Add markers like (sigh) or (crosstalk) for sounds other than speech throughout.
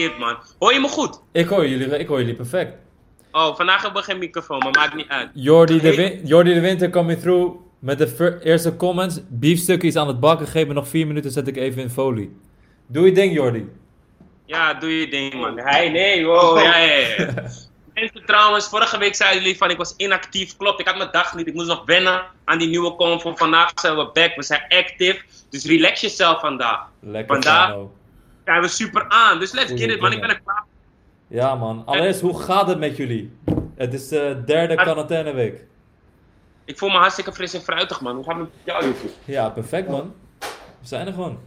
geskipt, man. Hoor je me goed? Ik hoor jullie, ik hoor jullie perfect. Oh, vandaag hebben we geen microfoon, maar maakt niet uit. Jordi de. Win- Jordi de Winter coming through met de eerste comments. Biefstukjes aan het bakken. Geef me nog vier minuten, zet ik even in folie. Doe je ding, Jordi. Ja, doe je ding, man. Hij, nee, wow, ja, ja, ja. (laughs) Mensen trouwens, vorige week zeiden jullie van ik was inactief. Klopt, ik had mijn dag niet. Ik moest nog wennen aan die nieuwe convo. Vandaag zijn we back, we zijn active. Dus relax jezelf vandaag. Lekker Vandaag-. Zijn we super aan. Dus let's Goeie get it, man. Ik ben er klaar. Ja man, allereerst hoe gaat het met jullie? Het is de derde quarantaineweek. Ik voel me hartstikke fris en fruitig, man. Hoe gaat het met jou, Joepie? Ja, perfect man. We zijn er gewoon.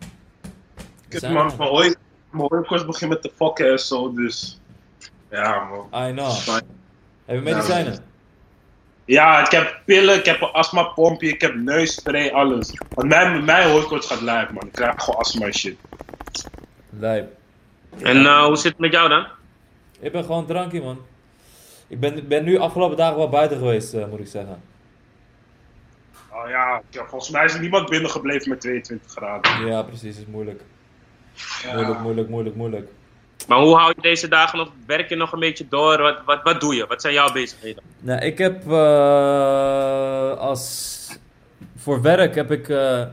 Kut zijn man, mijn hooi- mijn hooikoorts begint met te fokken en zo, dus... Ja man. I know. Heb je medicijnen? Ja, ik heb pillen, ik heb een astmapompje, ik heb neusspray, alles. Want mijn, mijn hooikoorts gaat lijp man, ik krijg gewoon astma en shit. Lijp. En eh, hoe zit het met jou dan? Ik ben gewoon drankje man. Ik ben, ben nu afgelopen dagen wel buiten geweest, eh, moet ik zeggen. Oh ja, ja, volgens mij is er niemand binnengebleven met 22 graden. Ja, precies, is moeilijk. Ja. Moeilijk, moeilijk, moeilijk, moeilijk. Maar hoe hou je deze dagen nog? Werk je nog een beetje door? Wat, wat, wat doe je? Wat zijn jouw bezigheden? Nou, ik heb eh, als... Voor werk heb ik... eh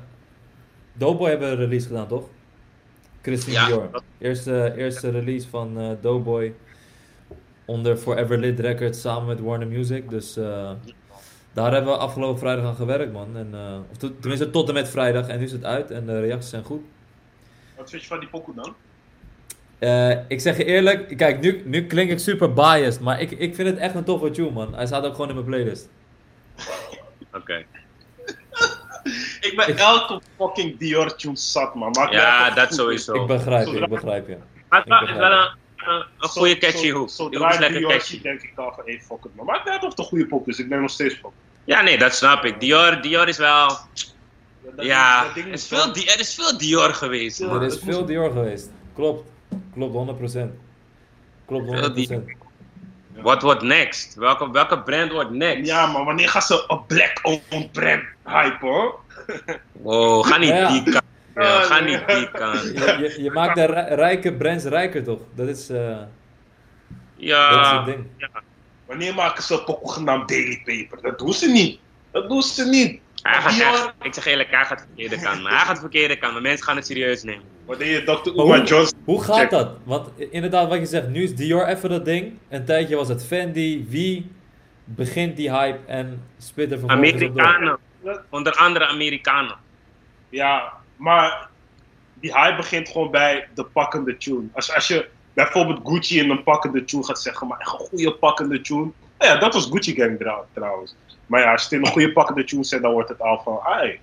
Doughboy hebben een release gedaan, toch? Christian Ja, Dior. dat- Eerste, eerste release van eh Doughboy. Onder Forever Lit Records samen met Warner Music. Dus eh, daar hebben we afgelopen vrijdag aan gewerkt, man. En, eh, of to- tenminste tot en met vrijdag. En nu is het uit en de reacties zijn goed. Wat vind je van die pokoe dan? Eh, ik zeg je eerlijk, kijk, nu, nu klink ik super biased, maar ik, ik vind het echt een toffe tune, man. Hij staat ook gewoon in mijn playlist. Oké. (laughs) Ik ben elke fucking Dior tune zat man. Maakt Ja, dat sowieso. Ik begrijp je, ik begrijp je. Maar het Ik is wel een, een, een goede catchy hoek. Zodra ik Dior catchy. denk ik al van, hey, fuck it man. Maar het of de goede pokoe is, ik ben nog steeds pokoe. Ja, nee, dat snap ik. Dior, Dior is wel... Ja, er is, veel, er is Dior geweest. Man. Er is veel Dior geweest. Klopt. Klopt, 100%. Klopt, 100%. Wat wordt next? Welke, welke brand wordt next? Ja, maar wanneer gaan ze een black owned brand hype hoor? Wow, (laughs) ga niet Ja. die kant. Ja, Ja, ga niet die kant. Je, je, je maakt de ri- rijke brands rijker, toch? Dat is, eh, dat is Ja, het ding. Wanneer maken ze een pokoe genaamd Daily Paper? Dat doen ze niet. Dat doen ze niet. hij gaat ik zeg eerlijk, hij gaat de verkeerde kant. Maar hij gaat de verkeerde kant, maar mensen gaan het serieus nemen. Wanneer je Dr. Uma Johnson... hoe gaat Check. dat? Want inderdaad, wat je zegt, nu is Dior even dat ding. Een tijdje was het Fendi. Wie begint die hype en spit er vervolgens op door? Amerikanen. Onder andere Amerikanen. Ja, maar die hype begint gewoon bij de pakkende tune. Als, als je bijvoorbeeld Gucci in een pakkende tune gaat zeggen, maar echt een goede pakkende tune. Nou ja, dat was Gucci Gang trouw- trouwens. Maar ja, als je het in een goede pakkende tune zet, dan wordt het al van, ai,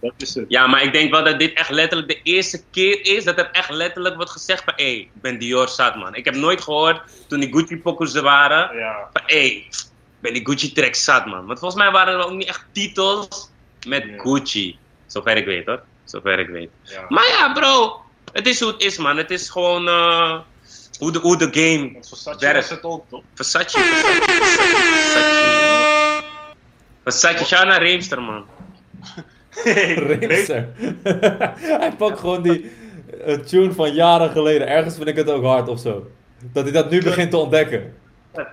dat is het. Ja, maar ik denk wel dat dit echt letterlijk de eerste keer is dat er echt letterlijk wordt gezegd van hé, ik ben Dior zat man. Ik heb nooit gehoord toen die Gucci pokus er waren Ja, van hé, ik ben die Gucci track zat man. Want volgens mij waren er ook niet echt titels met Ja. Gucci. Zover ik weet hoor. Zover ik weet. ja. Maar ja bro, het is hoe het is man. Het is gewoon eh, hoe, de, hoe de game Want Versace het ook, toch? Versace, Versace, Versace. Versace, naar Reemster man. (laughs) (laughs) Rimster. (laughs) hij pakt gewoon die eh, tune van jaren geleden. Ergens vind ik het ook hard of zo. Dat hij dat nu begint te ontdekken.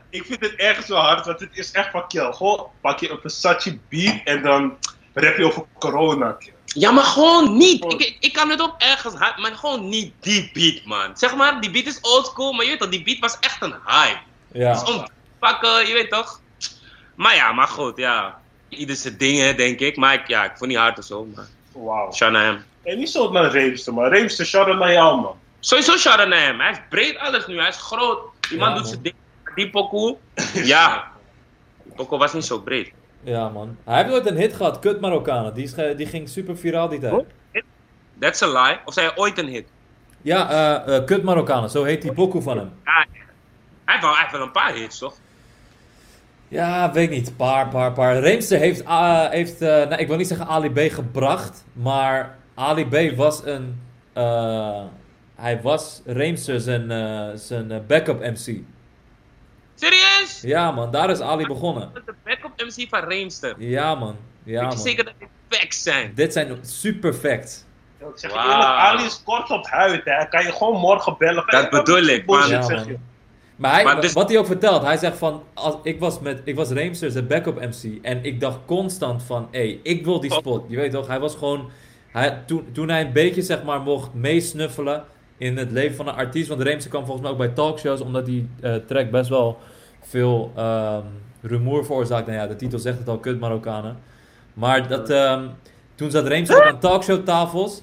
Ik vind het ergens wel hard, want het is echt van kill. Gewoon pak je een Versace beat en dan rap je over corona. Ja, maar gewoon niet. Ik, ik, kan het ook ergens hype, maar gewoon niet die beat, man. Zeg maar, die beat is oldschool, maar je weet toch, die beat was echt een hype. Ja. Dus om pakken, je weet toch. Maar ja, maar goed, ja. Ieder zijn dingen, denk ik. Maar ik, ja, ik vond niet hard of zo. Maar Wauw. shout naar hem. En niet zo naar Reemster, maar Reemster, shout-out naar jou, man. Sowieso shout out naar hem. Hij is breed alles nu, hij is groot. Die man Ja, doet man. zijn ding. Die pokoe, (laughs) ja. Die pokoe was niet zo breed. Ja, man. Hij heeft ooit een hit gehad, Kut Marokkanen. Die, is die ging super viraal die tijd. That's a lie. Of zei hij ooit een hit? Ja, eh eh, Kut Marokkanen, zo heet die pokoe van hem. Ja, hij heeft wel, hij heeft wel een paar hits, toch? Ja, weet niet. Paar, paar, paar. Reemster heeft, ah, heeft eh, nou, ik wil niet zeggen Ali B gebracht, maar Ali B was een, eh, hij was Reemster zijn, eh, zijn backup MC. Serieus? Ja man, daar is Ali begonnen. Met de backup MC van Reemster. Ja man, ja Weet je man. zeker dat dit facts zijn? Dit zijn super facts. Ik zeg je Wauw. eerlijk, Ali is kort op huid, hè. Kan je gewoon morgen bellen. Dat bedoel ik, bullshit, Ja, zeg man. Maar, hij, Maar dus- wat hij ook vertelt, hij zegt van, als, ik was, met, ik was zijn backup MC en ik dacht constant van, hé, hey, ik wil die spot. Je weet toch, hij was gewoon, hij, toen, toen hij een beetje zeg maar mocht meesnuffelen in het leven van een artiest, want Reemster kwam volgens mij ook bij talkshows, omdat die eh, track best wel veel ehm rumoer veroorzaakt. Nou ja, de titel zegt het al, kut Marokkanen. Maar dat, ehm, toen zat Reemster ook aan talkshowtafels.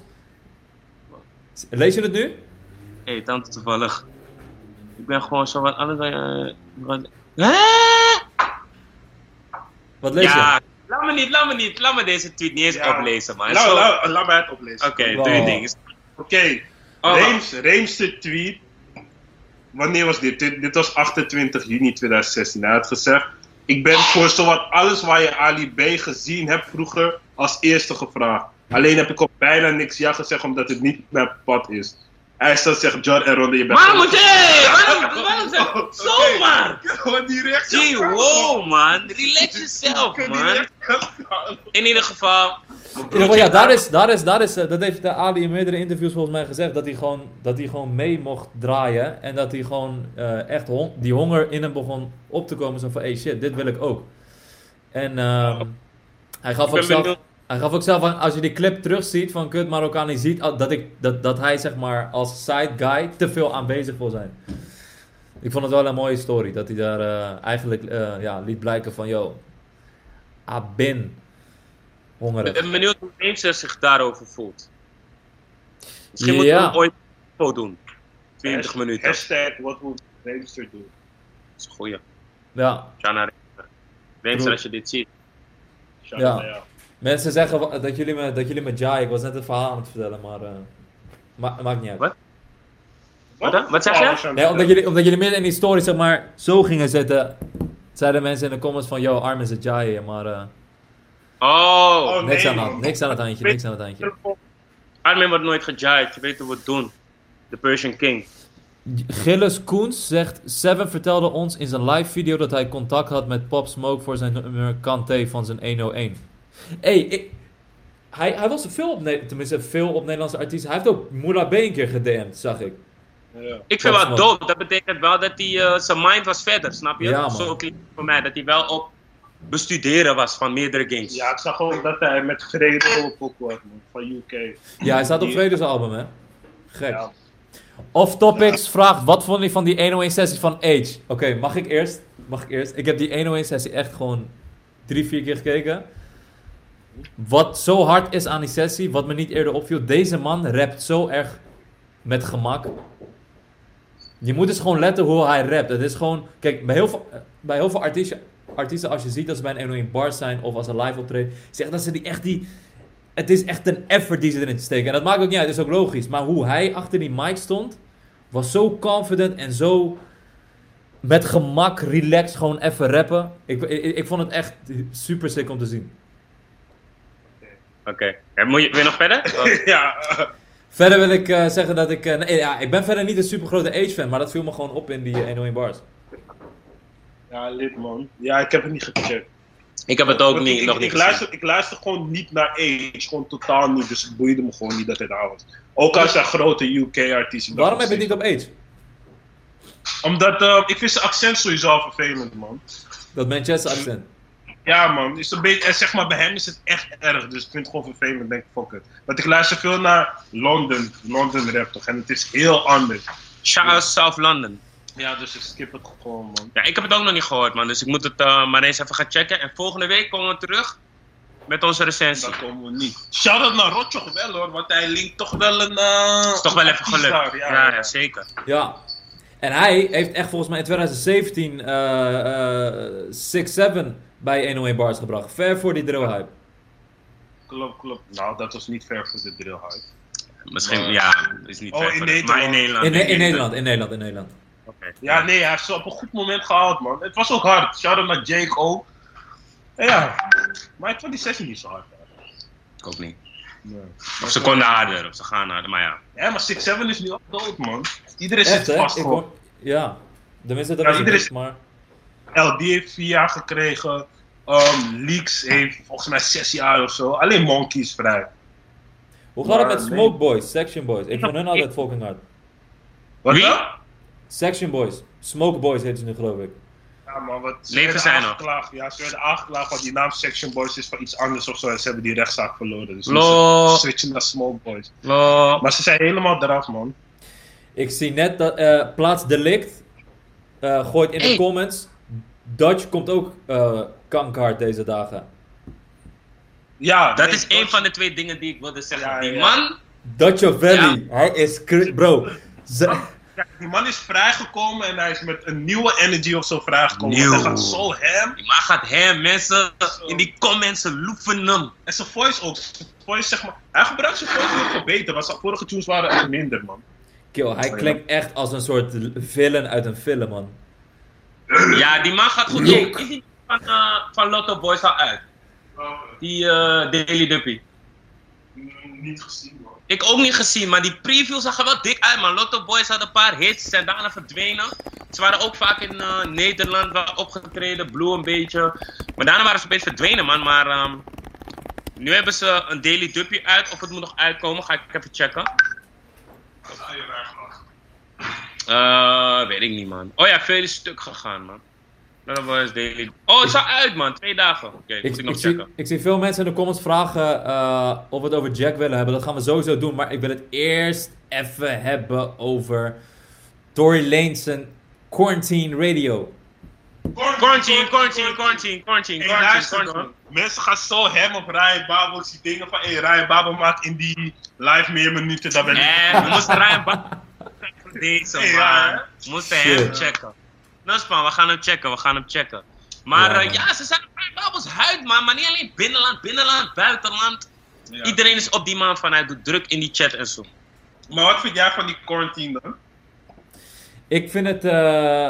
Lees je het nu? Hé, hey, tante toevallig. Ik ben gewoon zo wat anders dan je. wat-? Wat lees je? Ja, laat me niet, laat me niet, laat me deze tweet niet eens Ja. oplezen, man. Nou, Zo- laat, laat mij het oplezen. Oké, Wow. doe je ding. Oké, Oh, Reems, Reemster tweet. Wanneer was dit? dit? Dit was 28 juni 2016. Hij had gezegd: Ik ben voor zowat alles waar je Ali B gezien hebt vroeger als eerste gevraagd. Alleen heb ik op bijna niks ja gezegd omdat het niet mijn pad is. Hij staat zegt John en Ronde, je bent. Maar moet je, waarom, waarom (laughs) zeg Oh, Zomaar! reactie. Gee, wow, man. Relax jezelf, Die man. In ieder geval. In ieder geval, ja, daar is, daar is, daar is, eh, dat heeft de Ali in meerdere interviews volgens mij gezegd, dat hij gewoon, dat hij gewoon mee mocht draaien en dat hij gewoon eh, echt hon- die honger in hem begon op te komen, zo van, hey shit, dit wil ik ook. En ehm, hij, gaf Ik ook zelf, benieuwd. Hij gaf ook zelf aan, als je die clip terugziet van Kut Marokkaan, je ziet dat, ik, dat, dat hij zeg maar als side guy te veel aanwezig wil zijn. Ik vond het wel een mooie story, dat hij daar eh, eigenlijk eh, ja, liet blijken van, yo, I ben Ik hongerig. ben benieuwd hoe Reemster zich daarover voelt. Misschien Ja. moeten we ooit een doen. 20 minuten. Dat Hashtag wat moet Reemster doen. is een goeie. Ja. Reemster, als je dit ziet. Ja. jou. Mensen zeggen dat jullie me, dat jullie me jaaien. Ik was net een verhaal aan het vertellen, maar... eh, ma- maakt niet uit. Wat? Wat dan? Wat zeg je? Oh, zijn Nee, omdat jullie, omdat jullie midden in die story zeg maar zo gingen zitten... Zeiden mensen in de comments van... Yo, Armin is het jaaien, maar... eh, Oh, Oh, niks, nee, aan het niks aan het handje, niks aan het handje. Armin wordt nooit gejagd. Je weet hoe we het doen. De Persian King. Gilles Koens zegt... Seven vertelde ons in zijn live video dat hij contact had met Pop Smoke voor zijn nummer Kante van zijn 101. Hey, ik... Hij, hij was veel op, tenminste veel op Nederlandse artiesten. Hij heeft ook Moula B een keer gedM'd, zag ik. Ja. Ik vind wel dope. Dat betekent wel dat hij eh, zijn mind was verder, snap je? Ja, man. Zo klinkt het voor mij. Dat hij wel op bestuderen was van meerdere games. Ja, ik zag ook dat hij met Gretel ook was, man, van UK. Ja, hij staat op tweede album, hè? Gek. Ja. Off Topics vraagt, wat vond je van die 101 sessie van Age? Oké, mag ik eerst? Mag ik eerst? Ik heb die 101 sessie echt gewoon drie, vier keer gekeken. Wat zo hard is aan die sessie, wat me niet eerder opviel, deze man rapt zo erg met gemak. Je moet dus gewoon letten hoe hij rapt. Het is gewoon, kijk, bij heel veel, eh, bij heel veel artiesten, als je ziet dat ze bij een 101 bar zijn of als ze live optreden, zeggen dat ze die echt die, het is echt een effort die ze erin steken. En dat maakt ook niet uit, dat is ook logisch. Maar hoe hij achter die mic stond, was zo confident en zo met gemak, relaxed, gewoon even rappen. Ik, ik vond het echt super sick om te zien. Oké. En moet je, wil je nog verder? (laughs) Ja, eh, Verder wil ik eh, zeggen dat ik... eh, nee, ja, ik ben verder niet een super grote Age-fan, maar dat viel me gewoon op in die eh, 101 bars. ja, lid man. Ja, ik heb het niet gecheckt. Ik heb het ook Want niet, ik, nog ik, niet ik, luister, ik luister gewoon niet naar Age, gewoon totaal niet. Dus het boeide me gewoon niet dat hij daar was. Ook als hij grote UK-artiest is. Waarom heb je het niet op Age? Omdat eh, ik vind zijn accent sowieso al vervelend, man. Dat Manchester accent. Ja, man. Is een beetje, en zeg maar, bij hem is het echt erg. Dus ik vind het gewoon vervelend. Denk ik, fuck it. Want ik luister veel naar London, London rap toch. En het is heel anders. Shout out South London. Ja, dus ik skip het gewoon, man. Ja, ik heb het ook nog niet gehoord, man. Dus ik moet het eh, maar eens even gaan checken. En volgende week komen we terug met onze recensie. Dat komen we niet. Shout-out naar Rotjoch wel, hoor. Want hij linkt toch wel een... eh, is toch wel even gelukt. daar, Ja, ja, zeker. Ja. En hij heeft echt volgens mij in 2017 eh 6-7 bij 101 bars gebracht. Ver voor die drill hype. Klopt, klopt. Nou, dat was niet ver voor de drill hype. Misschien, Maar- ja, is niet Oh, ver in voor de- Nederland. Maar in Nederland. In. Nederland, in Nederland, in Nederland. Oké. Ja, nee, hij heeft ze op een goed moment gehaald, man. Het was ook hard. Shout-out naar Jake ook. En ja, maar ik vond die sessie niet zo hard. Ik ook niet. Nee. Of ze konden harder, of ze gaan harder, maar ja. Ja, maar 6-7 is nu ook dood, man. Iedereen Echt, zit vast hoor, ja. Tenminste, dat Ja, is het iedereen- niet, maar... LD heeft vier jaar gekregen. Um, Leaks heeft volgens mij zes jaar of zo. Alleen Monkey is vrij. Hoe gaat het met nee. Smoke Boys, Section Boys? Ik vond hun altijd fucking hard. Wat Wie? Section Boys. Smoke Boys heet ze nu geloof ik. Ja, man, wat ze Leven werden zij nog? Ja, ze werden aangeklaagd, want die naam Section Boys is van iets anders of zo. En ze hebben die rechtszaak verloren. Dus ze switchen naar Smoke Boys. Lo. Maar ze zijn helemaal eraf, man. Ik zie net dat eh Plaats Delict eh, gooit in de comments. Dutch komt ook eh kankerhard deze dagen. Ja, Dat nee, is een van de twee dingen die ik wilde zeggen. Ja, Die ja. man, Dutch Valley, hij is bro. ze- die man is vrijgekomen en hij is met een nieuwe energy of zo vrijgekomen. Nieuw. Hij gaat zo hem. die man gaat hem, mensen in die comments ze loeven hem. En zijn voice ook. Zijn voice, zeg maar, hij gebruikt zijn voice nog verbeterd. Want zijn vorige tunes waren echt minder, man. Kill, hij klinkt echt als een soort villain uit een film, man. Ja, die man gaat goed. Hey, is die van, eh, van Lotto Boys al uit? Die eh, Daily Duppy. Niet gezien, man. Ik ook niet gezien, maar die preview zag er wel dik uit, man. Lotto Boys had een paar hits, zijn daarna verdwenen. Ze waren ook vaak in eh, Nederland wel opgetreden, Blue een beetje. Maar daarna waren ze opeens verdwenen, man. Maar ehm, nu hebben ze een Daily Duppy uit, of het moet nog uitkomen, ga ik even checken. Eh, weet ik niet, man. Oh ja, veel is stuk gegaan, man. Lotto Boys Daily. Oh, het is al uit, man. Twee dagen. Oké, Ik, moet ik nog ik, zie, checken. ik zie veel mensen in de comments vragen eh, of we het over Jack willen hebben. Dat gaan we sowieso doen. Maar ik wil het eerst even hebben over Tory Lanez en Quarantine Radio. Quarantine, quarantine, quarantine, quarantine, Hey, quarantine, luister quarantine. dan. Mensen gaan zo hem op Ryan Babel. Die dingen van, hey, Ryan Babel maakt in die live meer minuten. Dan ben ik... Nee, we moesten Ryan (laughs) Deze ja, man. We moesten Shit. hem checken. Nusman, we gaan hem checken, we gaan hem checken. Maar Ja, man. ja ze zijn Babels huid, man. Maar niet alleen binnenland, binnenland, buitenland. Ja. Iedereen is op die man van, hij doet druk in die chat en zo. Maar wat vind jij van die quarantine dan? Ik vind het, eh,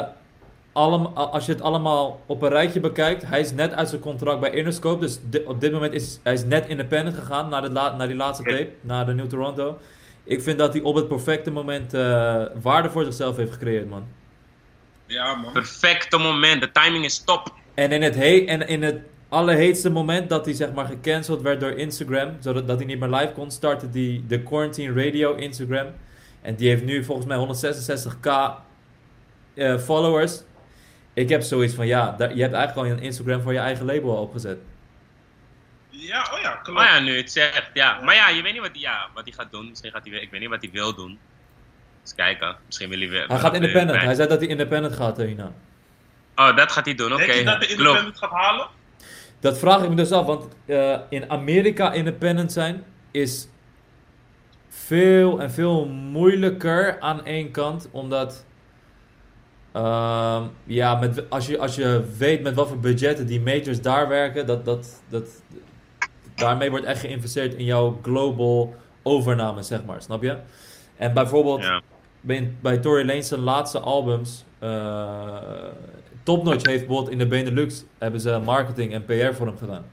allem- als je het allemaal op een rijtje bekijkt, hij is net uit zijn contract bij Interscope. Dus di- op dit moment is hij is net independent gegaan naar, de la- naar die laatste tape, naar de New Toronto. Ik vind dat hij op het perfecte moment eh, waarde voor zichzelf heeft gecreëerd, man. Ja, man. Perfecte moment, de timing is top. En in het, he en in het allerheetste moment dat hij zeg maar gecanceld werd door Instagram, zodat dat hij niet meer live kon, startte hij de Quarantine Radio Instagram. En die heeft nu volgens mij 166k eh, followers. Ik heb zoiets van, ja, daar- je hebt eigenlijk al een Instagram voor je eigen label al opgezet. Ja, oh ja, klopt. Maar ja, nu het zegt, ja. Maar ja, je weet niet wat hij ja, wat hij gaat doen. Misschien gaat hij, ik weet niet wat hij wil doen. Eens kijken, misschien wil hij weer... Hij gaat independent. Hij zei dat hij independent gaat, eh, Hina. Oh, dat gaat hij doen, oké. Denk je dat Klopt. independent gaat halen? Dat vraag ik me dus af, want eh, in Amerika independent zijn is veel en veel moeilijker aan één kant, omdat ehm, ja, met, als, je, als je weet met wat voor budgetten die majors daar werken, dat, dat, dat, daarmee wordt echt geïnvesteerd in jouw global overname, zeg maar, snap je? En bijvoorbeeld Ja. bij, bij Tory zijn laatste albums, eh Topnotch heeft bijvoorbeeld in de Benelux hebben ze marketing en PR voor hem gedaan.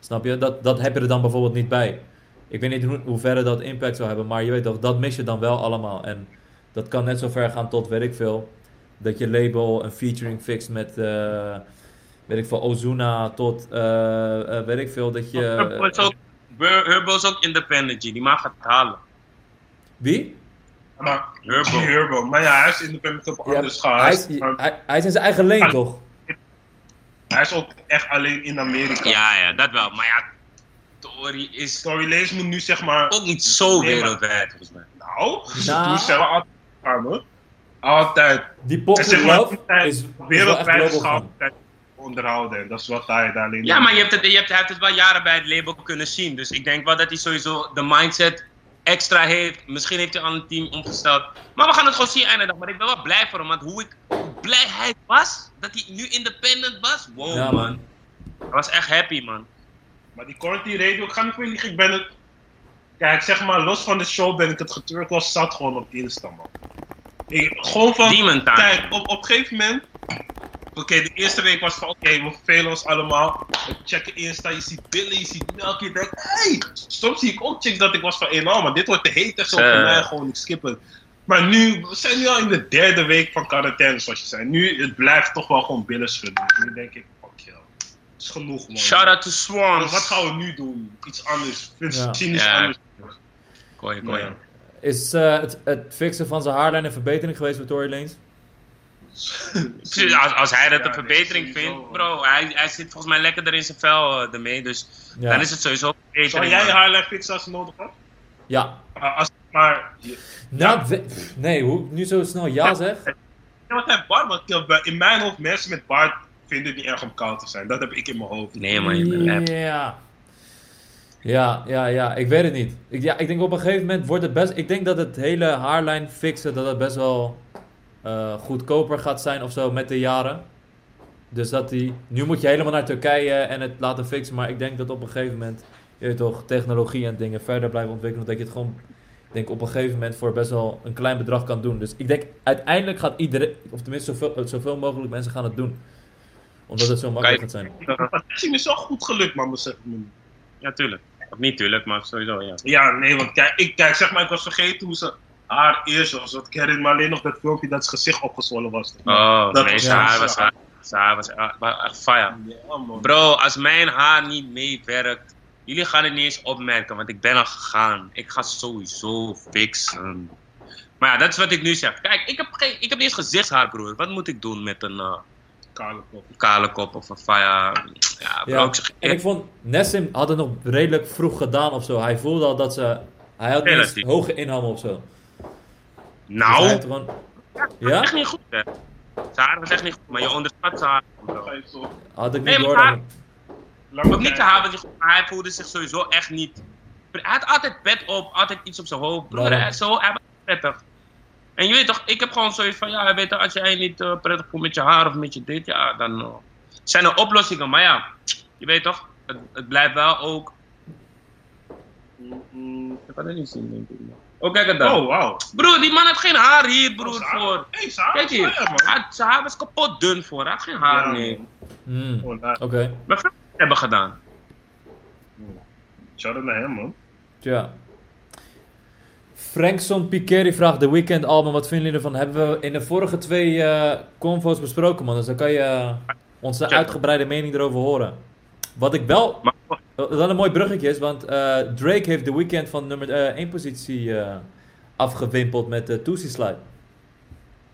Snap je? Dat, dat heb je er dan bijvoorbeeld niet bij. Ik weet niet hoe, hoe verre dat impact zou hebben, maar je weet toch, dat mis je dan wel allemaal. En dat kan net zo ver gaan tot, weet ik veel, dat je label een featuring fixt met, eh, weet ik veel, Ozuna, tot, eh, eh, weet ik veel, dat is je... ook, Herbo is ook independent, die mag het halen. Wie? Maar, Herbo. Herbo. Maar ja, hij is independent op Ja, anders gaan. hij, is, hij, hij is in zijn eigen lane, toch? Hij is ook echt alleen in Amerika. Ja, ja, dat wel. Maar ja, Tory is Tory Lanez moet nu zeg maar... ook niet zo wereldwijd, volgens mij. Nou, Nou. toen zijn we altijd gaan, hoor. Altijd. Die zeg maar, hij is, wereldwijd. Onderhouden. Dat is wat hij daar alleen Ja, maar je hebt het, je hebt, hij heeft het wel jaren bij het label kunnen zien. Dus ik denk wel dat hij sowieso de mindset extra heeft. Misschien heeft hij al een team omgesteld. Maar we gaan het gewoon zien einde dag. Maar ik ben wel blij voor hem. Want hoe, ik, hoe blij hij was, dat hij nu independent was. Wow, Ja, man. man. Hij was echt happy, man. Maar die Quarantine Radio, ik ga niet meer liegen, ik ben het... Kijk, zeg maar, los van de show ben ik het geturk was zat gewoon op Insta, man. Ik, gewoon van... Demon. Kijk, op, op een gegeven moment... Oké, de eerste week was van, oké, we vervelen ons allemaal. We checken Insta, je ziet Billy, je ziet Melk, je denkt, hey! Soms zie ik ook chicks dat ik was van, hey, nou, maar dit wordt te heet en zo Eh. voor mij, gewoon, ik skip het. Maar nu, we zijn nu al in de derde week van quarantaine, zoals je zei. Nu, het blijft toch wel gewoon billen schudden. Nu denk ik, fuck je. Het is genoeg, man. Shout out to Maar Swans. wat gaan we nu doen? Iets anders. Ja. Cynisch Ja. anders. Kooi, kooi. Nee. Is eh, het, het fixen van zijn haarlijn een verbetering geweest voor Tory Lanez? Als, als hij dat Ja, een verbetering nee, vindt, bro, hij, hij zit volgens mij lekkerder in zijn vel eh, ermee, dus Ja. dan is het sowieso een Zou verbetering. jij als je nodig hebt? Ja. Uh, als, maar, Nou, we- pff, nee, hoe nu zo snel ja zeg? Ja, wat hij Bart, want ja, in mijn hoofd, mensen met Bart vinden het niet erg om koud te zijn. Dat heb ik in mijn hoofd. Nee man, je bent. Ja. Ja, ja, ja, ik weet het niet. Ik, ja, ik denk op een gegeven moment wordt het best... Ik denk dat het hele haarlijn fixen, dat het best wel eh, goedkoper gaat zijn of zo met de jaren. Dus dat die... Nu moet je helemaal naar Turkije en het laten fixen, maar ik denk dat op een gegeven moment... Je weet toch, technologie en dingen verder blijven ontwikkelen, dat je het gewoon... Ik denk op een gegeven moment voor best wel een klein bedrag kan doen. Dus ik denk uiteindelijk gaat iedereen, of tenminste zoveel, zoveel mogelijk mensen gaan het doen. Omdat het zo makkelijk gaat zijn. Dat is me zo goed gelukt, man, ik. Ja, tuurlijk. Of niet tuurlijk, maar sowieso, ja. Ja, nee, want kijk, ik, kijk, zeg maar, ik was vergeten hoe ze haar eerst was. Want ik herinner me alleen nog dat filmpje dat zijn gezicht opgezwollen was. Oh, Dat nee, was- zijn haar ja. was, zijn haar was echt was echt fire. Ja, man. Bro, als mijn haar niet meewerkt, jullie gaan het niet eens opmerken, want ik ben al gegaan. Ik ga sowieso fixen. Maar ja, dat is wat ik nu zeg. Kijk, ik heb, geen, ik heb niet eens gezichtshaar, broer. Wat moet ik doen met een eh, Kale kop. kale kop of een fire? Ja, bro, Ja, ik zeg En ik vond, Nessim had het nog redelijk vroeg gedaan of zo. Hij voelde al dat ze, hij had niet Relatief. hoge inham of zo. Nou, gewoon, ja? echt niet goed, hè. Zijn haar was echt niet goed, maar je onderschat zijn haar. Had ik Nee, niet door. haar- Ook niet te haar was niet goed, maar hij voelde zich sowieso echt niet... Hij had altijd pet op, altijd iets op zijn hoofd. Broer, hij, zo, hij was prettig. En je weet toch, ik heb gewoon zoiets van, ja, weet je, als jij niet eh, prettig voelt met je haar of met je dit, ja, dan eh, zijn er oplossingen. Maar ja, je weet toch, het, het blijft wel ook... Mm, Ik kan het niet zien, denk ik. Oh, kijk het dan. Oh, wauw. Broer, die man had geen haar hier, broer, Oh, zijn haar- voor. Hey, Kijk is hier, zijn haar was kapot dun voor, hij had geen haar, Ja, nee. man. Hmm, Oh. Oké, Maar wat hebben gedaan? Shout out naar hem, man. tja. Frankson Piqueri vraagt The Weekend album, wat vinden jullie ervan? Hebben we in de vorige twee eh convo's besproken, man. Dus dan kan je eh, onze Check. uitgebreide mening erover horen. Wat ik wel Maar, Wat wel een mooi bruggetje is, want eh, Drake heeft The Weeknd van nummer 1 positie eh, afgewimpeld met de Tootsie Slide.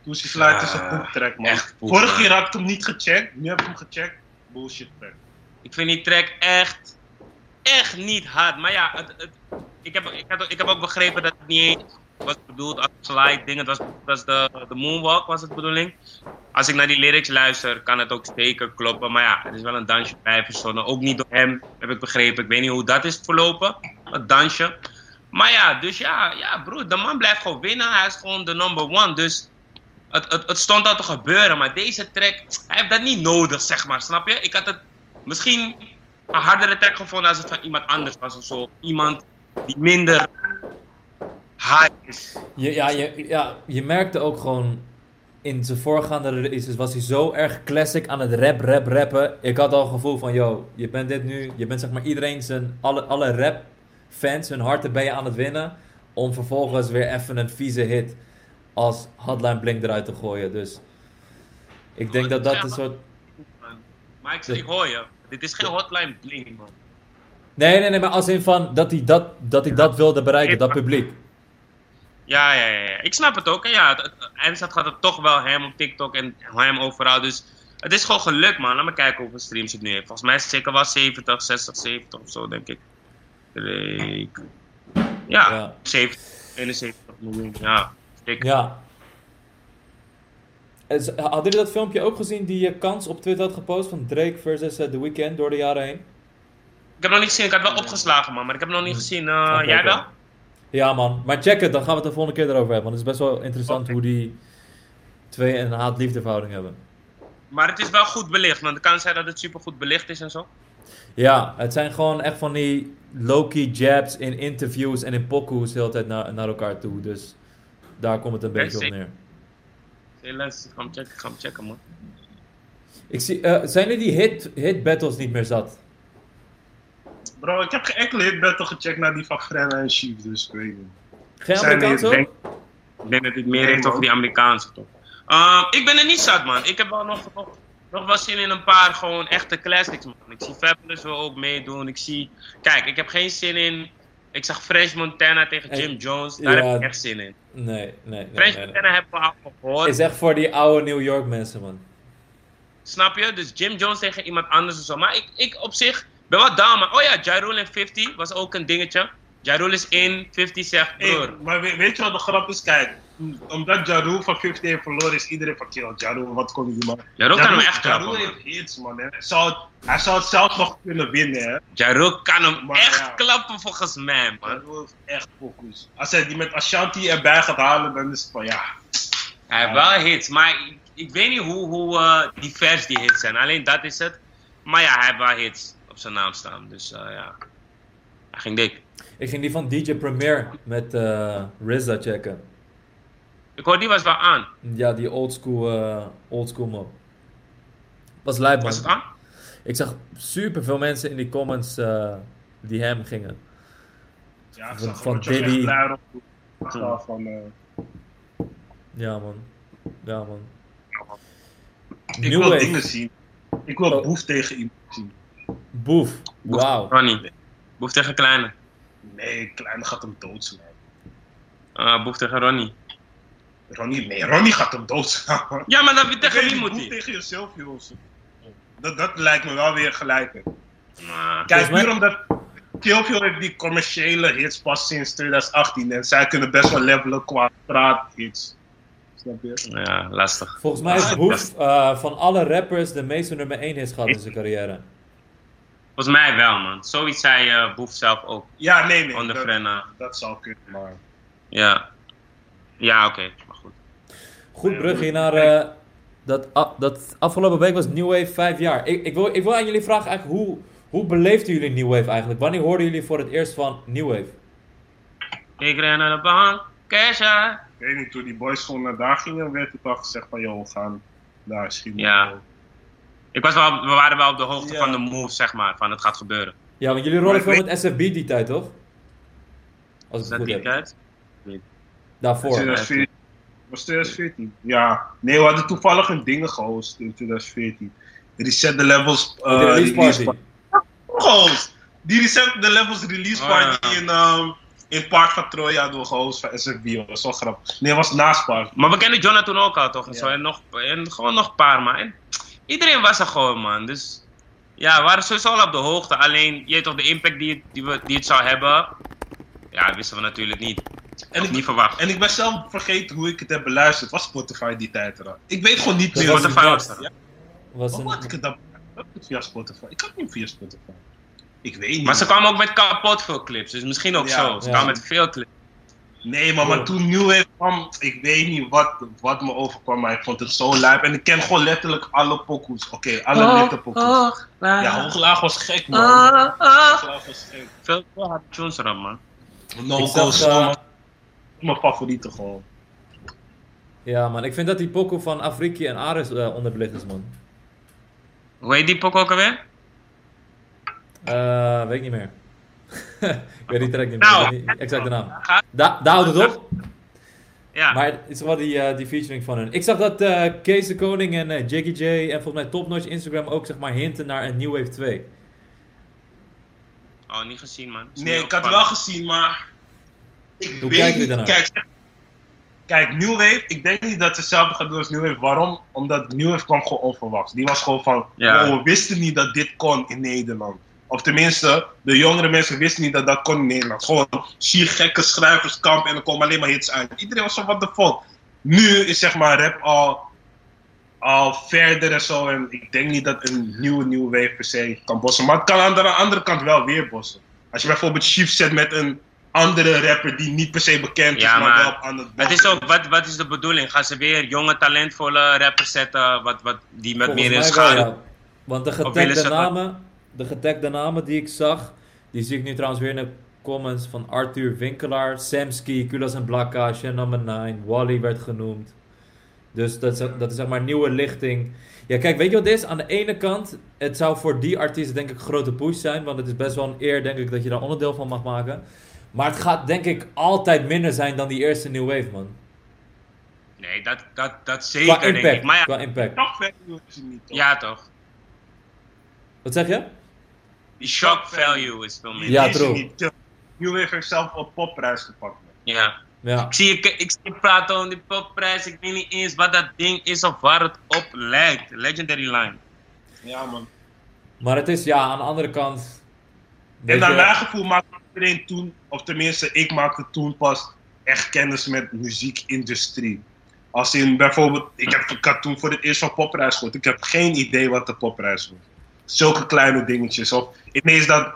Toesie Slide is een Ah, poeptrack, man. echt poep, man. keer had ik hem niet gecheckt. Nu heb ik hem gecheckt. Bullshit track. Ik vind die track echt, echt niet hard. Maar ja, het, het, ik, heb, ik, had, ik heb ook begrepen dat het niet eens was bedoeld als slide ding. Het was, was de, de moonwalk, was het de bedoeling. Als ik naar die lyrics luister, kan het ook zeker kloppen. Maar ja, het is wel een dansje bij verzonnen. Ook niet door hem, heb ik begrepen. Ik weet niet hoe dat is verlopen, het dansje. Maar ja, dus ja, ja broer, de man blijft gewoon winnen. Hij is gewoon de number one. Dus het, het, het stond al te gebeuren. Maar deze track, hij heeft dat niet nodig, zeg maar. Snap je? Ik had het misschien een hardere track gevonden als het van iemand anders was of zo. Iemand die minder hard is. Ja, je, ja, je merkte ook gewoon in zijn voorgaande releases was hij zo erg classic aan het rap, rap, rappen. Ik had al het gevoel van, yo, je bent dit nu, je bent zeg maar iedereen zijn, alle, alle rap fans, hun harten ben je aan het winnen. Om vervolgens weer even een vieze hit als Hotline Blink eruit te gooien. Dus ik denk dat dat een soort... Maar ik, ik hoor je. Dit is geen hotline bling, man. Nee, nee, nee, maar als in van dat hij dat, dat, hij dat wilde bereiken, dat publiek. Ja, ja, ja. Ik snap het ook. En ja, het- eindstand gaat het toch wel hem op TikTok en hem overal. Dus het is gewoon gelukt, man. Laat me kijken hoeveel streams het nu heeft. Volgens mij is het zeker wel 70, 60, 70 of zo, denk ik. Drake. Ja, Ja. 70, 71 miljoen. Ja, dik. Ja. Hadden jullie dat filmpje ook gezien die je kans op Twitter had gepost van Drake versus eh, The Weeknd door de jaren heen? Ik heb nog niet gezien. Ik had wel opgeslagen, man. Maar ik heb nog niet gezien. Eh, jij wel? Ja man, maar check het, dan gaan we het de volgende keer erover hebben. Want het is best wel interessant hoe die twee een haat-liefde verhouding hebben. Maar het is wel goed belicht. Want het kan zijn dat het super goed belicht is en zo. Ja, het zijn gewoon echt van die low-key jabs in interviews en in pokoes de hele tijd naar, naar elkaar toe. Dus daar komt het een beetje op neer. Helaas, ga hem checken, ga hem checken, man. Ik zie, eh, zijn jullie die hit, hit battles niet meer zat? Bro, ik heb geen enkele hit battle gecheckt naar die van Frenna en Chief, dus ik weet niet. Geen denk- Ik denk dat het meer heeft over die Amerikaanse, toch? Uh, ik ben er niet zat, man. Ik heb wel nog, nog, nog wel zin in een paar gewoon echte classics, man. Ik zie Fabulous wil ook meedoen. Ik zie... Kijk, ik heb geen zin in Ik zag Fresh Montana tegen En- Jim Jones. Daar ja. heb ik echt zin in. Nee, nee, nee. Nee. Montana hebben we al gehoord. Is echt voor die oude New York mensen, man. Snap je? Dus Jim Jones tegen iemand anders of zo. Maar ik, ik op zich ben wat down. Maar oh ja, Ja Rule en 50 was ook een dingetje. Ja Rule is in, 50 zegt Hey, broer. maar weet, weet je wat de grap is? Kijk, omdat Jaru van 50 heeft verloren, is iedereen van kill. Wat kon hij man? Ja Rule kan hem echt klappen. man. heeft hits, man. Hè. Zou het, hij zou het zelf nog kunnen winnen, hè. Ja Rule kan hem Maar echt ja. klappen volgens mij, man. Jaru heeft echt focus. Als hij die met Ashanti erbij gaat halen, dan is het van ja. Hij heeft wel hits, maar ik, ik weet niet hoe, hoe eh, divers die hits zijn. Alleen dat is het. Maar ja, hij heeft wel hits op zijn naam staan. Dus eh, ja, hij ging dik. Ik ging die van DJ Premier met eh RZA checken. Ik hoor die was wel aan. Ja, die oldschool eh oldschool mop. Was lijp, Was het aan? Ik zag super veel mensen in die comments eh, die hem gingen. ja ik Van- zag Diddy. van, eh, Ja, man. Ja, man. ik New wil Wave. dingen zien. Ik wil Oh. Boef tegen iemand zien. Boef. Wauw. Ronnie. Boef tegen Kleine. Nee, Kleine gaat hem doodslaan. Ah, Boef tegen Ronnie. Ronnie, nee, Ronnie gaat hem doodslaan. Ja, maar dan wie Ik tegen wie niet, moet Boef hij? tegen jezelf, jongens. Dat, dat lijkt me wel weer gelijk. Ah, Kijk, puur omdat Killville heeft die commerciële hits pas sinds 2018 en zij kunnen best wel levelen qua. Snap je? ja, lastig. Volgens mij Ah, Boef eh, van alle rappers de meeste nummer 1 hits gehad in zijn carrière. Volgens mij wel, man. Zoiets zei eh, Boef zelf ook. Ja, nee, nee. Onder dat, Frenna. dat zou kunnen, maar... Ja. Ja, oké. Maar goed. Goed brugje naar eh, dat, dat afgelopen week was New Wave 5 jaar. Ik, ik, wil, ik wil aan jullie vragen eigenlijk hoe, hoe beleefden jullie New Wave eigenlijk? Wanneer hoorden jullie voor het eerst van New Wave? Ik ren naar de bank. Kesha. Ik weet niet, toen die boys gewoon naar daar gingen, werd het al gezegd van, joh, we gaan daar schieten. Ja. Ik was wel, we waren wel op de hoogte Ja. van de move, zeg maar. Van het gaat gebeuren. Ja, want jullie rollen Maar veel met SFB die tijd, toch? Als ik het dat goed die heb. tijd? Daarvoor. 2014. was 2014. Ja. Nee, we hadden toevallig een dingen gehost in 2014. Reset the Levels Oh, uh, de release party. Gehost. Die Reset the Levels release Oh, party ja. in, um, in Park van Troje hadden we gehost van SFB. Dat was wel grappig. Nee, het was naast Park. Maar we kennen Jonah toen ook al, toch? En zo. En, nog, en gewoon nog een paar, man. En iedereen was er gewoon, man. Dus ja, we waren sowieso al op de hoogte. Alleen, je weet toch, de impact die, het- die, we, die het zou hebben... Ja, wisten we natuurlijk niet. En ik, niet verwacht. en ik ben zelf vergeten hoe ik het heb beluisterd. Was Spotify die tijd er al? Ik weet gewoon niet meer. was Spotify was er. Was Hoe had ik het dan? Ik had het via Spotify. Ik had niet via Spotify. Ik weet niet. Maar ze kwamen ook met kapot veel clips. Dus misschien ook Ja. zo. Ze Ja. kwamen met veel clips. Nee, maar, maar toen New Wave kwam, ik weet niet wat, wat me overkwam, maar ik vond het zo lijp. En ik ken gewoon letterlijk alle pokoes. Oké, alle Oh, nette pokoes. Ja, Hooglaag was gek, man. Ah, ah. Hooglaag was gek. Veel, harde tunes erop, man. No Ik Go Song. Mijn favoriete gewoon. ja, man. Ik vind dat die pokoe van Afriki en Aris eh, onderbelicht is, man. Hoe heet die pok ook alweer? Eh, weet ik niet meer. Ik weet niet meer. Nou. Ik niet exact de naam. Da daar houdt het op. Ja. Maar het is wel die, eh, die featuring van hun. Ik zag dat eh Kees de Koning en eh, Jiggy J en volgens mij Top Notch Instagram ook zeg maar hinten naar een New Wave 2. Oh, niet gezien, man. Is Nee, ik had wel gezien, maar... Ik Hoe weet kijken niet. jullie daarnaar? Kijk, kijk, New Wave, ik denk niet dat ze hetzelfde gaat doen als New Wave. Waarom? Omdat New Wave kwam gewoon onverwachts. Die was gewoon van, Ja. oh, we wisten niet dat dit kon in Nederland. Of tenminste, de jongere mensen wisten niet dat dat kon in Nederland. Gewoon zie gekke schrijverskamp en er komen alleen maar hits uit. Iedereen was van, what the fuck. Nu is zeg maar rap al, al verder en zo. En ik denk niet dat een nieuwe New Wave per se kan bossen. Maar het kan aan de andere kant wel weer bossen. Als je bijvoorbeeld Chief zet met een andere rapper die niet per se bekend is, maar, maar wel aan het Het is ook, wat, wat is de bedoeling? Gaan ze weer jonge, talentvolle rappers zetten, wat, wat, die met Volgens meer in ja. Want de getagde dat- namen, de getagde namen die ik zag, die zie ik nu trouwens weer in de comments van Arthur Winkelaar, Samski, Kulas en Blakka, Number 9, Wally werd genoemd. Dus dat is, dat is zeg maar nieuwe lichting. Ja, kijk, weet je wat het is? Aan de ene kant, het zou voor die artiesten denk ik een grote push zijn, want het is best wel een eer denk ik dat je daar onderdeel van mag maken. Maar het gaat denk ik altijd minder zijn dan die eerste New Wave, man. Nee, dat, dat, dat Qua zeker denk ik. Maar ja, qua impact. Toch? ja toch. Wat zeg je? Die shock value is veel meer. Ja, true. Wave heeft zelf een popprijs gepakt. man. Ja. Ja. Ik zie je, ik zie praten over die popprijs. Ik weet niet eens wat dat ding is of waar het op lijkt. Legendary Line. Ja, man. Maar het is, ja, aan de andere kant... En naar je- mijn gevoel maakte iedereen toen, of tenminste, ik maakte toen pas echt kennis met muziekindustrie. Als in bijvoorbeeld, ik, heb, ik had toen voor het eerst van popprijs gehoord. Ik heb geen idee wat de popprijs was. Zulke kleine dingetjes. Of ineens dat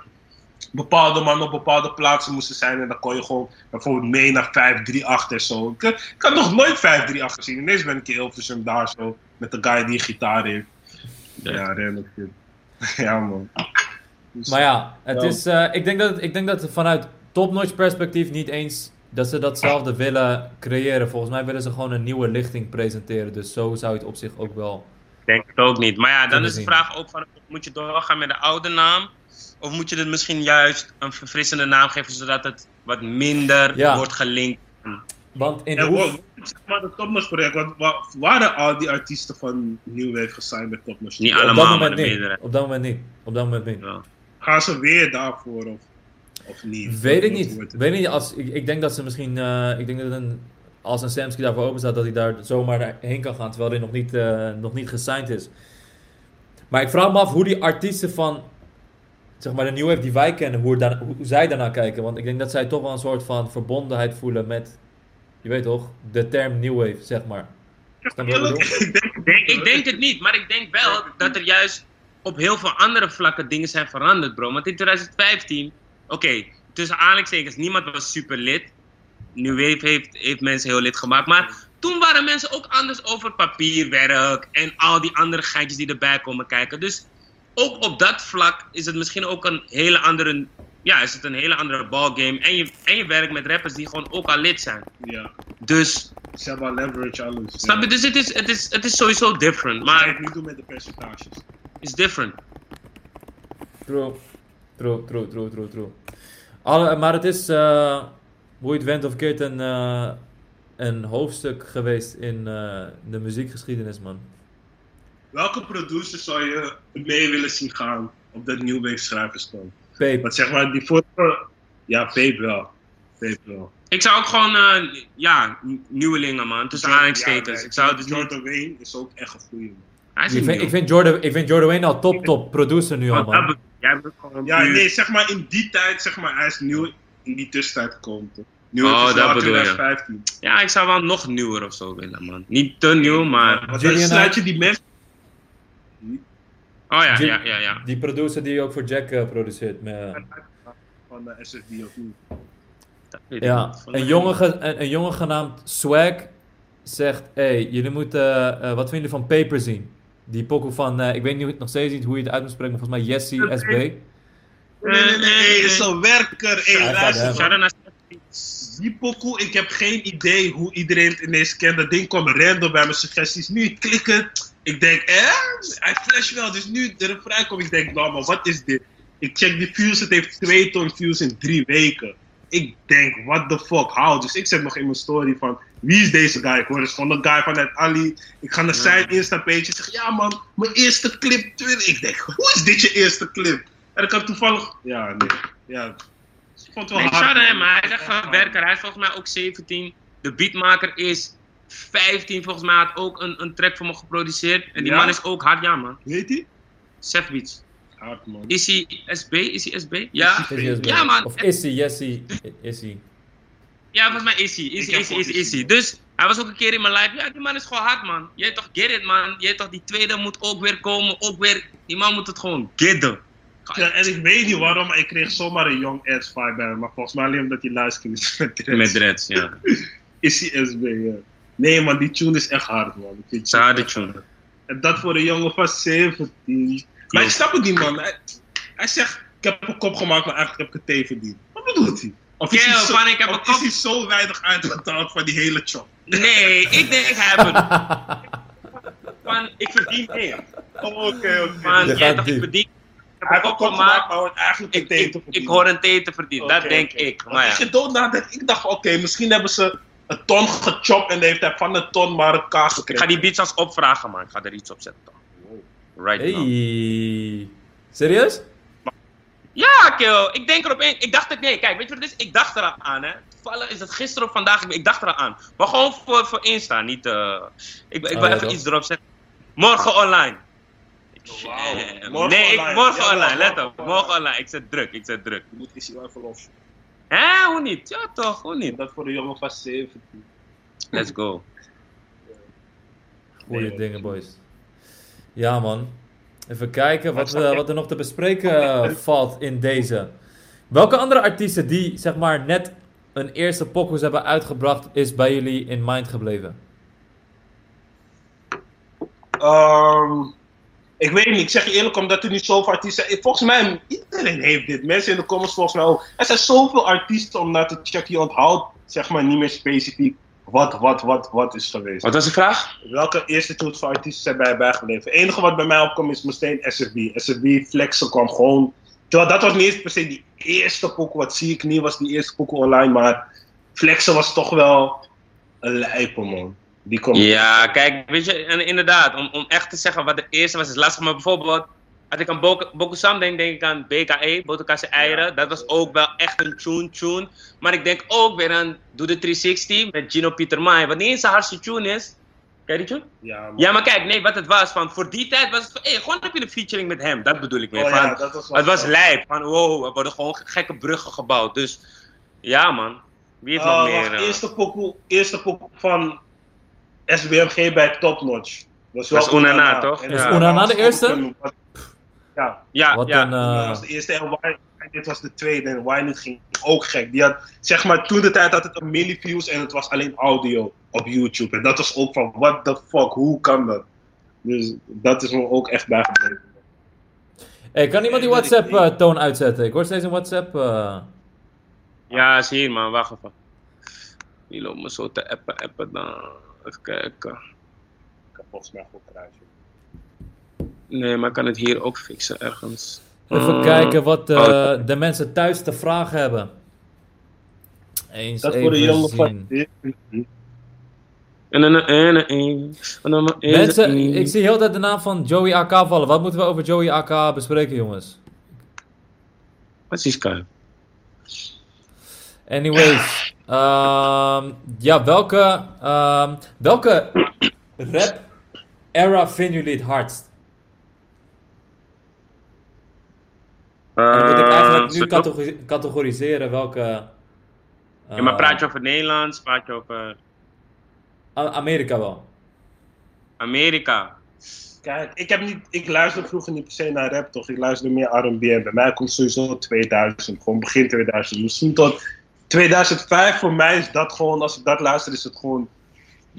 bepaalde mannen op bepaalde plaatsen moesten zijn. En dan kon je gewoon bijvoorbeeld mee naar 538 en zo. Ik, ik had nog nooit 538 gezien. Ineens ben ik in Hilversum daar zo. Met de guy die een gitaar heeft. Ja, shit. (laughs) Ja, man. Dus- Maar ja, het Ja. is, eh, ik, denk dat, ik denk dat het vanuit topnotch perspectief niet eens dat ze datzelfde willen creëren. Volgens mij willen ze gewoon een nieuwe lichting presenteren. Dus zo zou je het op zich ook wel... Ik denk het ook niet. Maar ja, dan is de vraag ook van, moet je doorgaan met de oude naam? Of moet je het misschien juist een verfrissende naam geven, zodat het wat minder Ja. wordt gelinkt? Want in En hoe... zeg maar de Topnotch project, want wa- waren al die artiesten van New Wave gesigned bij Topnotch? Niet op allemaal, dat maar moment de niet. meerdere. Op dat moment niet. Op dat moment niet. Ja. Gaan ze weer daarvoor of, of niet? Weet ik Wat niet. het? Weet ik niet. Als, ik, ik denk dat ze misschien... eh, ik denk dat een, als een Samsky daarvoor open staat, dat hij daar zomaar heen kan gaan. Terwijl hij nog niet, eh, nog niet gesigned is. Maar ik vraag me af hoe die artiesten van... Zeg maar de New Wave die wij kennen, hoe, daar, hoe zij daarnaar kijken. Want ik denk dat zij toch wel een soort van verbondenheid voelen met... Je weet toch? De term New Wave, zeg maar. (laughs) Ik denk, het niet, maar ik denk wel dat er juist op heel veel andere vlakken dingen zijn veranderd, bro. Want in 2015, oké, tussen aanhalingstekens, niemand was super lid. New Wave heeft, heeft mensen heel lid gemaakt. Maar toen waren mensen ook anders over papierwerk en al die andere geintjes die erbij komen kijken. Dus ook op dat vlak is het misschien ook een hele andere, ja, is het een hele andere ballgame. En je, en je werkt met rappers die gewoon ook al lid zijn. Ja, Dus, ze hebben al leverage alles. snap je? Dus het is, het is, het is sowieso different. Maar Maar ik niet doen met de percentages. it's different. True. True, true, true, true, true. Alle, maar het is, eh, hoe je het went of keert, een, eh, een hoofdstuk geweest in eh, de muziekgeschiedenis, man. Welke producer zou je mee willen zien gaan op dat New Wave? Pape. Want zeg maar, die vorige... Ja, Pape wel. Pape wel. Ik zou ook gewoon, eh, ja, nieuwelingen man, tussen aanhalingstekens. Ja, ik zou dus niet... Jordan Wayne is ook echt een goeie man. Hij is Ik niet vind, nieuw. ik, vind Jordan, ik vind Jordan Wayne al top, top producer nu al, man. Ja, nee, zeg maar in die tijd, zeg maar, hij is nieuw in die tussentijd gekomen. toch? Nu Oh, het is dat nou bedoel je. 2015. Ja, ik zou wel nog nieuwer of zo willen man. Niet te nieuw, maar... Julian dan sluit je die mensen... Oh ja, ja, ja, ja. Die producer die ook voor Jack eh, produceert. met- van de SFD of niet. Ja, een jongen, niet. ge- een, een jongen genaamd Swag zegt: Hey, jullie moeten. eh, wat vinden jullie van Paper zien? Die pokoe van. eh, ik weet niet nog steeds niet hoe je het uit moet spreken, maar volgens mij Jesse SB. Nee, nee, nee, hey, is een werker. Hey, luister, Die pokoe, ik heb geen idee hoe iedereen het ineens kent. Dat ding kwam random bij mijn suggesties. Nu klikken. Ik denk, eh? Hij flash wel. Dus nu de refrein komt. Ik denk, nou, maar wat is dit? Ik check die views. Het heeft 2 ton views in drie weken. Ik denk, what the fuck, how? Dus ik zet nog in mijn story van, wie is deze guy? Ik hoor dus gewoon een guy vanuit Ali. Ik ga naar zijn Insta-page en zeg, ja man, mijn eerste clip. Ik denk, hoe is dit je eerste clip? En ik had toevallig, ja, nee, ja. Ik vond het wel Nee, hard. hem, maar hij is echt een werker. Hij is volgens mij ook 17. De beatmaker is 15, volgens mij had ook een, een track voor me geproduceerd. En die Ja? man is ook hard, ja man. Weet hij? Seth Beats. Hard man. Is hij SB? Is hij SB? Ja. Is hij SB? Ja, man. Of is hij Jesse? Is hij? Ja, volgens mij is hij. Is hij, is hij, is hij, is hij. Dus hij was ook een keer in mijn live. Ja, die man is gewoon hard, man. Jij toch get it, man. Jij toch, die tweede moet ook weer komen. Ook weer. Die man moet het gewoon gidden. Ja, en ik weet niet waarom, maar ik kreeg zomaar een Young Ads vibe bij hem. Maar volgens mij alleen omdat hij luistert is met dreads. (laughs) Met dreads, ja. (laughs) Is hij SB, ja. Nee man, die tune is echt hard man. Het is een harde echt tune. En dat voor een jongen van 17. Maar ik snap het niet man. Hij, hij zegt, ik heb een kop gemaakt, maar eigenlijk heb ik een thee verdiend. Wat bedoelt hij? Of is, zo, ik heb of een is kop- hij zo weinig uitbetaald van die hele chop? Nee, ik denk, ik heb het. (laughs) Man, ik verdien meer. Oh, oké, oké. Man, Je jij gaat toch, ik verdien. Ik Hij een een gemaakt. maar hoort eigenlijk een Ik, thee ik, ik hoor een thee te verdienen. dat denk ik. Maar als ja. je dood nadenkt, ik dacht, oké, misschien hebben ze een ton gechopt en heeft hij van een ton maar een kaas Ik gekregen. ga die beats als opvragen, man. Ik ga er iets op zetten. Right now. Hey. Serieus? Ja, kill. Ik denk erop in. Ik dacht het, nee, kijk, weet je wat het is? Ik dacht eraan aan, hè. Toevallig is het gisteren of vandaag, ik dacht eraan aan. Maar gewoon voor, voor Insta, niet, eh ik, ik wil Oh, ja, even toch? iets erop zeggen. Morgen online. Morgen nee, ik- morgen Ja, online, let morgen op. Morgen online, ik zit druk, ik zit druk. Je moet is wel even los. Hè, hoe niet? Ja, toch, hoe niet? Dat voor de jongen van 17. Let's go. Goeie Nee, dingen, boys. Ja, man. Even kijken wat, eh, wat er nog te bespreken eh, valt in deze. Welke andere artiesten die, zeg maar, net een eerste pokus hebben uitgebracht, is bij jullie in mind gebleven? Ehm, ik weet niet, ik zeg je eerlijk, omdat er niet zoveel artiesten zijn. Volgens mij, iedereen heeft dit. Mensen in de comments volgens mij ook. Er zijn zoveel artiesten om naar te checken. Je onthoudt, zeg maar, niet meer specifiek wat, wat, wat, wat is geweest. Wat was de vraag? Welke eerste tunes van artiesten zijn bij bijgebleven? Het enige wat bij mij opkomt is meteen SFB. SFB Flexen kwam gewoon. Terwijl dat was niet eens per se die eerste pokoe. Wat zie ik niet, was die eerste pokoe online. Maar Flexen was toch wel een lijpe, man. Die komt. Ja, kijk, weet je, en inderdaad, om, om echt te zeggen wat de eerste was, is lastig. Maar bijvoorbeeld, als ik aan Bokusam denk, denk ik aan BKE, Botokasse Eieren. Dat was ook wel echt een tune, tune. Maar ik denk ook weer aan Doe de 360 met Gino Pieter Mai, wat niet eens een hardste tune is. Ken je die tune? Ja, man. Ja, maar kijk, nee, wat het was, van voor die tijd was het van, gewoon heb je een featuring met hem, dat bedoel ik meer. Oh van, ja, dat was wel het was lijp, van wow, er worden gewoon gekke bruggen gebouwd. Dus, ja man, wie heeft Oh, nog meer? wacht, eh? eerste pokoe, eerste pokoe van SBMG bij Top Notch. Dat is Onana, toch? En Was dat Onana was de eerste? Ja, Ja, Wat ja. een... dat eh, was de eerste en dit was de tweede. En niet ging ook gek. Die had, zeg maar, toen de tijd had het een milli views en het was alleen audio op YouTube. En dat was ook van, what the fuck, hoe kan dat? Dus dat is me ook echt bijgebleven. hey, kan iemand die WhatsApp-toon uitzetten? Ik hoor steeds een WhatsApp... eh, Ja, is hier man, wacht even. Die loopt me zo te appen, appen dan. Even kijken. Ik heb volgens mij goed kruisje. Nee, maar ik kan het hier ook fixen ergens. Even Mm. kijken wat eh, Oh. de mensen thuis te vragen hebben. Eens Dat even voor de jongen. En dan en en en dan Mensen, ik zie heel de tijd de naam van Joey AK vallen. Wat moeten we over Joey AK bespreken, jongens? Wat is? Anyways. Ehm, ja, welke, ehm, welke rap era vinden jullie het hardst? En dan moet ik eigenlijk nu categori- categoriseren welke... Ja, maar praat je over Nederlands, praat je over Amerika wel. Amerika? Kijk, ik, heb niet, ik luisterde vroeger niet per se naar rap, toch? Ik luisterde meer R&B en bij mij komt sowieso 2000, gewoon begin 2000. Misschien tot 2005 voor mij is dat gewoon, als ik dat luister, is het gewoon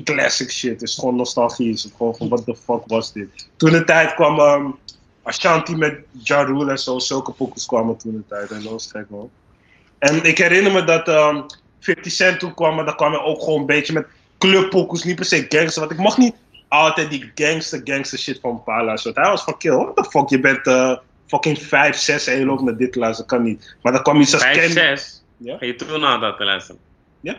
classic shit. Het is gewoon nostalgie. Is het gewoon van, what the fuck was dit? Toen de tijd kwam ehm, Ashanti met Ja Rule en zo, zulke pokus kwamen toen de tijd. En dat was gek, man. En ik herinner me dat ehm 50 Cent toen kwam, maar dan kwam hij ook gewoon een beetje met clubpokus, niet per se gangster. Want ik mag niet altijd die gangster, gangster shit van Pa luisteren. Hij was van, kill, what the fuck, je bent eh, fucking 5, 6 en je loopt naar dit luisteren, kan niet. Maar dan kwam iets als 5, Ken- 6? Ja? Ga je toen al dat te luisteren? Ja?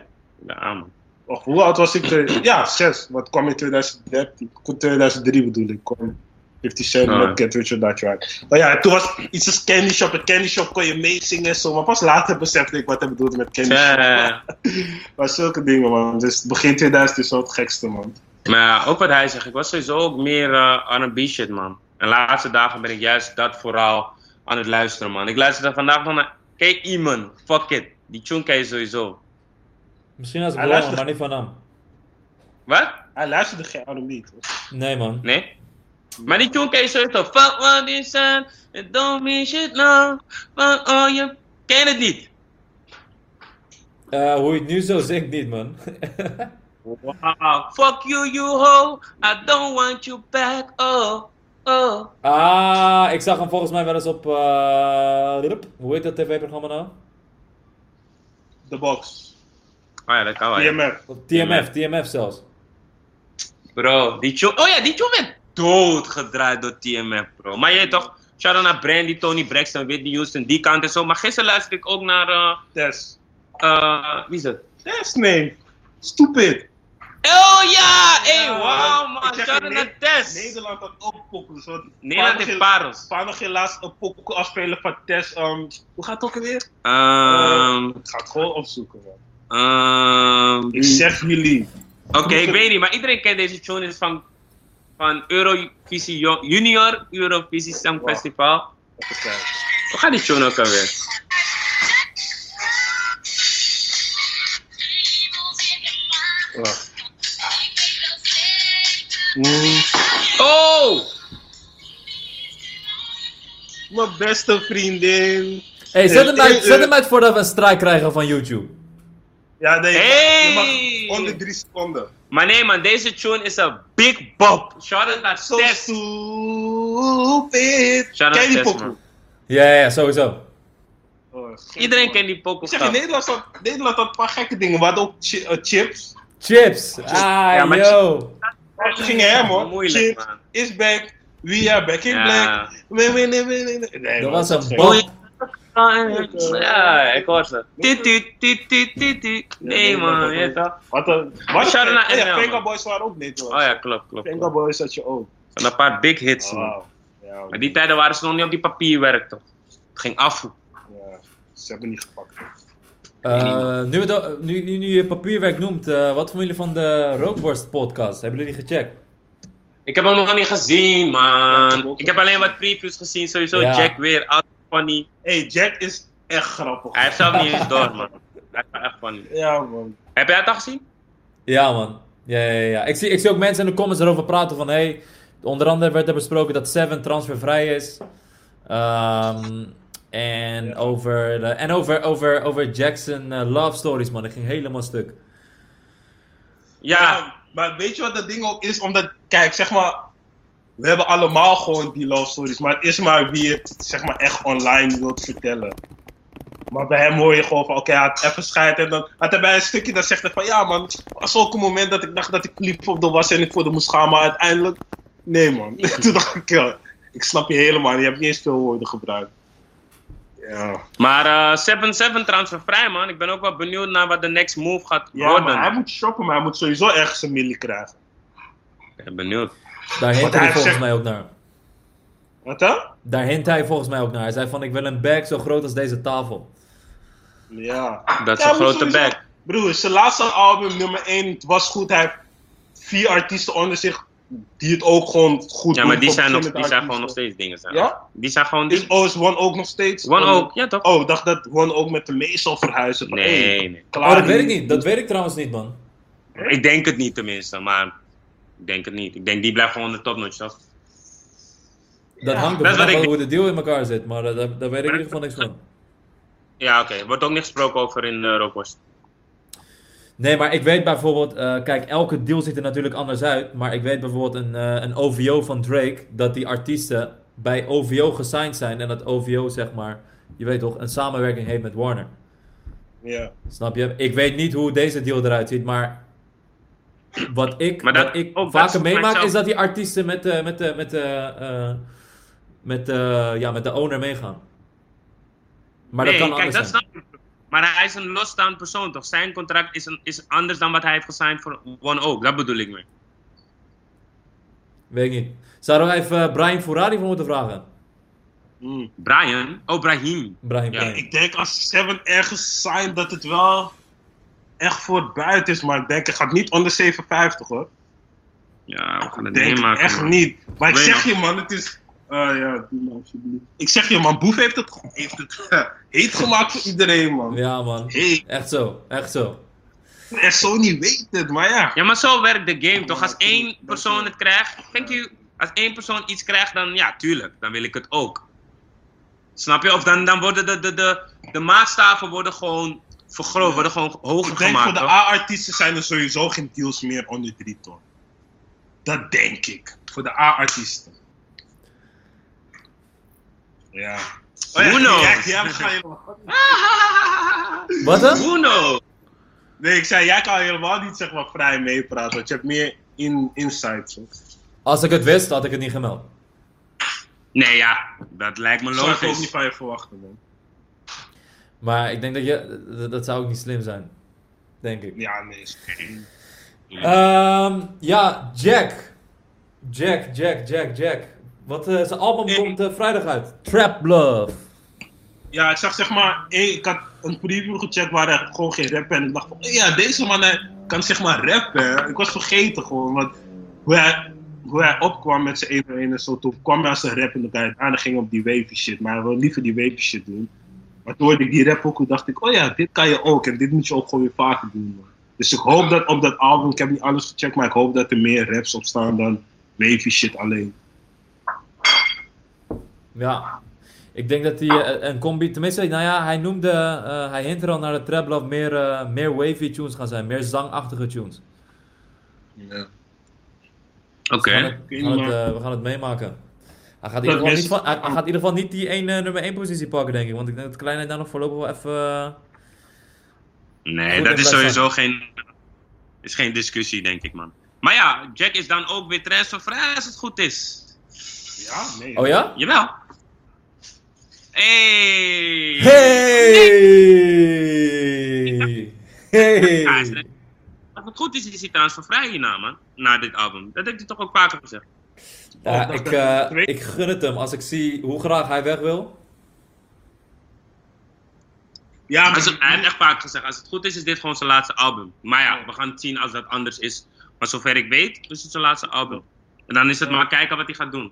Ja, man. Och, hoe oud was ik? Ja, 6. Wat kwam in 2013? 2003 bedoel ik. Kwam 50 Cent met Get Rich or Die. Maar ja, toen was iets als Candy Shop. En Candy Shop kon je meezingen en zo. Maar pas later besefte ik wat hij bedoelde met Candy Shop. (laughs) Maar zulke dingen, man. Dus begin 2000 is zo het gekste, man. Maar ja, ook wat hij zegt, ik was sowieso ook meer eh, R&B shit, man. En de laatste dagen ben ik juist dat vooral aan het luisteren, man. Ik luisterde vandaag nog naar Kijk Iman, fuck it. Die tune ken je sowieso. Misschien als wil, luistert- maar niet van hem. Wat? Hij luisterde geen R&B, toch? Nee, man. Nee? Maar die tune ken je sowieso. Fuck what they said, it don't mean shit now. Fuck all you... Ken het niet? Eh, hoe je het nu zo zingt, niet, man. Wow. Fuck you, you hoe. I don't want you back, oh, oh. ah, ik zag hem volgens mij wel eens op. eh, hoe heet dat tv-programma nou? The Box. Oh ja, dat kan wel. ja. TMF. Op TMF, TMF zelfs. Bro, die tune... Oh ja, die tune werd doodgedraaid door TMF, bro. Maar je weet toch... Shout-out naar Brandy, Tony Braxton, Whitney Houston, die kant en zo. Maar gisteren luisterde ik ook naar... eh Tess. eh, wie is dat? Tess, nee. Stupid. Oh ja! Hey, Ja, ik man. Shout out naar Tess. Nederland had ook pokoes. want Nederland heeft parels. Paar nog geen laatst een pokoe afspelen van Tess. ehm, hoe gaat het ook alweer? Ehm, Ik ga het gewoon opzoeken, man. ehm, Ik zeg jullie. Oké, ik weet niet, maar iedereen kent deze tune. Van, van Eurovisie Junior Eurovisie Songfestival. Even kijken. Hoe gaat die tune ook alweer? Mm, Oh! Mijn beste vriendin. Hey, zet hem Eh, uit, eh, zet hem uit voordat we een strijk krijgen van YouTube. Ja, nee. Hey! Je mag onder drie seconden. Maar nee man, deze tune is een big bop. Shout out naar So Tess. stupid. Shout out pokoe? man. Ja, ja, sowieso. Oh, Iedereen man. kent die pokoe. Ik zeg je, Nederland had, Nederland had een paar gekke dingen. We hadden ook chi- eh, chips. Chips. Ah, Ja, maar yo. Ze gingen hem hoor. Moeilijk, man. is back. We are back in Ja. black. We win, we win. Nee, Dat man, was een bom. Ja, ik hoor ze. Tit, tit, tit, tit, tit, tit. Nee man, je toch? Wat een... Wat Shout out naar Oh ja, NL, Venga man. Boys waren ook Nederland. Oh ja, klopt, klopt. Venga. Boys had je ook. Van een paar big hits man. Maar die tijden waren ze nog niet op die papierwerk toch? Het ging af. Ja, ze hebben niet gepakt. Eh, nu, nu, nu, nu je papierwerk noemt, eh, wat vonden jullie van de Rookworst podcast? Hebben jullie die gecheckt? Ik heb hem nog niet gezien man. Ik heb alleen wat previews gezien. Sowieso Ja. Jack weer, altijd funny. hey, Jack is echt grappig. Hij heeft zelf niet eens door man. Hij is echt funny. Ja, man. Heb jij het al gezien? Ja, man. Ja, ja, ja. Ik, zie, ik zie ook mensen in de comments erover praten van... Hey, onder andere werd er besproken dat Seven transfervrij is. Ehm, en Ja. over, de, en over, over, over Jackson eh, love stories, man. Ik ging helemaal stuk. Ja. Maar weet je wat dat ding ook is? Omdat, kijk, zeg maar, we hebben allemaal gewoon die love stories, maar het is maar wie het, zeg maar, echt online wilt vertellen. Maar bij hem hoor je gewoon van, oké, hij had even scheid en dan had hij bij een stukje dat zegt hij van, ja man, er was ook een moment dat ik dacht dat ik lief op de was en ik voor de moest gaan, maar uiteindelijk, nee man. (laughs) Toen dacht ik, ja, ik snap je helemaal, je hebt niet eens veel woorden gebruikt. Ja, Maar eh 7-7 transfervrij man. Ik ben ook wel benieuwd naar wat de next move gaat ja worden. maar hij moet shoppen, maar hij moet sowieso ergens een milli krijgen. Ik ben benieuwd. Daar hint hij volgens zegt- mij ook naar. Wat dan? Daar hint hij volgens mij ook naar. Hij zei van, ik wil een bag zo groot als deze tafel. Ja. Dat is Ja, een grote sowieso- bag. Broer, zijn laatste album, nummer 1, het was goed. Hij heeft vier artiesten onder zich die het ook gewoon goed Ja, doen. maar die zijn, nog, die zijn gewoon nog steeds dingen. Zijn. Ja? Die zijn gewoon Is die. OS One ook nog steeds? One Oh, ook, ja toch? Oh, ik dacht dat One ook met de meest zal verhuizen. Nee, hey, nee. klaar Oh, dat weet ik niet. Dat weet ik trouwens niet, man. Ik denk het niet tenminste, maar ik denk het niet. Ik denk die blijft gewoon de topnotch toch? Dat Ja, hangt is ik hoe de deal in elkaar zit. Maar eh, daar, daar weet ik in ieder geval niks van. Ja, oké. Er wordt ook niet gesproken over in uh. Nee, maar ik weet bijvoorbeeld, eh, kijk, elke deal ziet er natuurlijk anders uit. Maar ik weet bijvoorbeeld een, eh, een OVO van Drake, dat die artiesten bij OVO gesigned zijn. En dat OVO, zeg maar, je weet toch, een samenwerking heeft met Warner. Ja. Snap je? Ik weet niet hoe deze deal eruit ziet, maar wat ik, Maar dat- wat ik vaker meemaak is dat die artiesten met de, met de, met de, eh, met de, ja, met de owner meegaan. Maar nee, dat kan kijk, anders dat zijn. snap ik. Maar hij is een losstaand persoon toch? Zijn contract is, een, is anders dan wat hij heeft gesigned voor One Oak. Dat bedoel ik mee. Weet ik niet. Zouden we even eh, Brian Ferrari voor moeten vragen? Mm. Brian? Oh, Brahim. Brian, Ja, Brian. Ik denk als Seven ergens zijn dat het wel echt voor het buiten is. Maar ik denk, het gaat niet onder 57 hoor. Ja, we gaan het Ik denk meemaken. echt man. niet. Maar ik zeg je man, het is... Ah ja, doe maar alsjeblieft. Ik zeg je man, Boef heeft het, heeft het heet gemaakt voor iedereen man. Ja, man. Hey, Echt zo, echt zo. en Sony weet het, maar ja. Ja, maar zo werkt de game toch? Als één persoon het krijgt, thank you. Als één persoon iets krijgt, dan ja, tuurlijk, dan wil ik het ook. Snap je? Of dan, dan worden de, de, de, de maatstaven worden gewoon vergroot, worden gewoon hoger Ik denk gemaakt. voor de? A-artiesten zijn er sowieso geen deals meer onder 3 ton. Dat denk ik. Voor de A-artiesten. Ja. Oh ja, ja, we gaan helemaal... (laughs) Wat dan? Bruno! Nee, ik zei, jij kan helemaal niet zeg maar vrij meepraten, want je hebt meer in, insights. Als ik het wist, had ik het niet gemeld. Nee, ja, dat lijkt me Dat zou ik ook niet logisch. van je verwachten, man. Maar ik denk dat je, dat- dat zou ook niet slim zijn. Denk ik. Ja, nee. is geen- Ehm, ja, Jack. Jack, Jack, Jack, Jack. Wat, eh, zijn album Hey. komt eh, vrijdag uit. Trap Love. Ja, ik zag zeg maar, één- ik had een preview gecheckt waar er gewoon geen rap en ik dacht van, ja, deze man hij kan zeg maar rappen. Ik was vergeten gewoon, want hoe hij, hoe hij opkwam met zijn 1 1 en zo, toen kwam hij als een rappende guy. Daarna ging hij op die wavy shit, maar hij wil liever die wavy shit doen. Maar toen hoorde ik die rap ook, dacht ik, oh ja, dit kan je ook en dit moet je ook gewoon weer vaker doen. Man. Dus ik hoop dat op dat album, ik heb niet alles gecheckt, maar ik hoop dat er meer raps op staan dan wavy shit alleen. Ja. Ik denk dat hij eh, een combi, tenminste, nou ja, hij noemde, eh, hij hint er al naar de Trap Love meer, eh, meer wavy tunes gaan zijn. Meer zangachtige tunes. Ja. Oké. We gaan, het, we, gaan het, maar- we gaan het meemaken. Hij gaat, in ieder geval niet van, hij, hij gaat in ieder geval niet die één, eh, nummer 1 positie pakken, denk ik. Want ik denk dat Kleine daar nog voorlopig wel even... Nee, dat is sowieso geen, is geen discussie, denk ik, man. Maar ja, Jack is dan ook weer transfervrij als het goed is. Ja, nee. Oh ja? Jawel. Hey! Hey! Hey! Als het goed is, is hij transfervrij hierna, man. Na dit album. Dat heeft hij toch ook vaker gezegd. Ja, ik, eh, weet- ik gun het hem als ik zie hoe graag hij weg wil. Ja, maar hij heeft echt vaak gezegd, als het goed is, is dit gewoon zijn laatste album. Maar ja, we gaan het zien als dat anders is. Maar zover ik weet, is het zijn laatste album. En dan is het maar kijken wat hij gaat doen.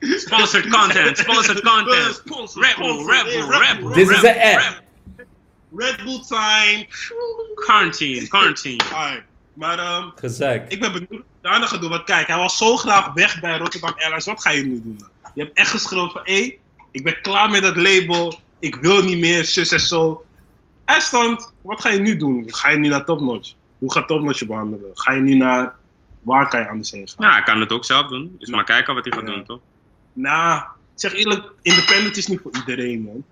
Sponsored content, sponsored content. Red Bull, Red Bull, Red Bull. This is an ad. Red Bull time. Quarantine, quarantine. Alright. Maar ehm, Gezegd. ik ben benieuwd wat daarna gaat doen. Want kijk, hij was zo graag weg bij Rotterdam Airlines. Wat ga je nu doen? Je hebt echt geschreven van, hé, ik ben klaar met dat label. Ik wil niet meer, zus en zo. Eindstand, wat ga je nu doen? Ga je nu naar Topnotch? Hoe gaat Topnotch je behandelen? Ga je nu naar, waar kan je anders heen gaan? Nou, hij kan het ook zelf doen. Dus maar kijken wat hij gaat Ja. doen, toch? Nou, zeg eerlijk, independent is niet voor iedereen, man.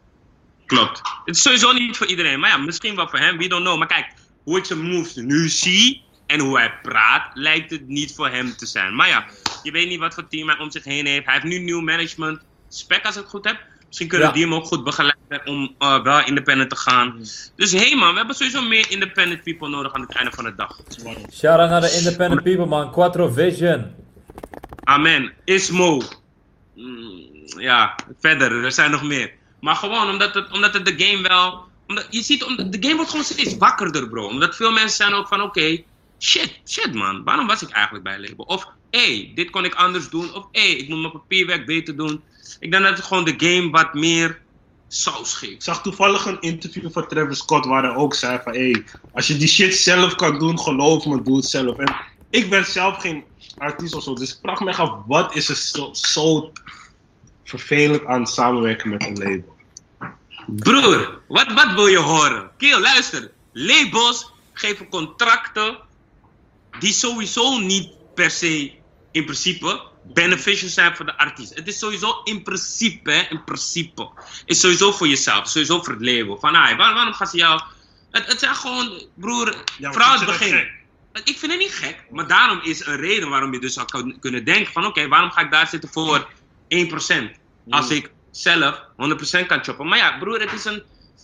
Klopt. Het is sowieso niet voor iedereen. Maar ja, misschien wel voor hem. We don't know. Maar kijk, hoe ik zijn moves nu zie en hoe hij praat, lijkt het niet voor hem te zijn. Maar ja, je weet niet wat voor team hij om zich heen heeft. Hij heeft nu nieuw management. Spec als ik het goed heb. Misschien kunnen Ja. die hem ook goed begeleiden om eh, wel independent te gaan. Dus hé hey man, we hebben sowieso meer independent people nodig aan het einde van de dag. Shout out naar de independent people man. Quattro Vision. Amen. Ismo. Mm, ja, verder, er zijn nog meer. Maar gewoon omdat het, omdat het de game wel. Omdat, je ziet, de game wordt gewoon steeds wakkerder, bro. Omdat veel mensen zijn ook van: oké, shit, shit man, waarom was ik eigenlijk bij label? Of hé, hey, dit kon ik anders doen. Of hé, hey, ik moet mijn papierwerk beter doen. Ik denk dat het gewoon de game wat meer saus Ik geeft. zag toevallig een interview van Travis Scott waar hij ook zei van... Hey, als je die shit zelf kan doen, geloof me, doe het zelf. En ik ben zelf geen artiest of zo, dus ik vraag me af... Wat is er zo, zo vervelend aan samenwerken met een label? Broer, wat, wat wil je horen? Kiel, luister. Labels geven contracten die sowieso niet per se in principe beneficial zijn voor de artiest. Het is sowieso in principe, hè, in principe, is sowieso voor jezelf, sowieso voor het label. Van, ah, waar- waarom gaan ze jou... Het, het zijn gewoon, broer, Ja, vooral het begin. Ik vind het niet gek, maar daarom is een reden waarom je dus zou kun- kunnen denken van oké, waarom ga ik daar zitten voor 1%? Als ik zelf 100% kan choppen. Maar ja, broer, het is een.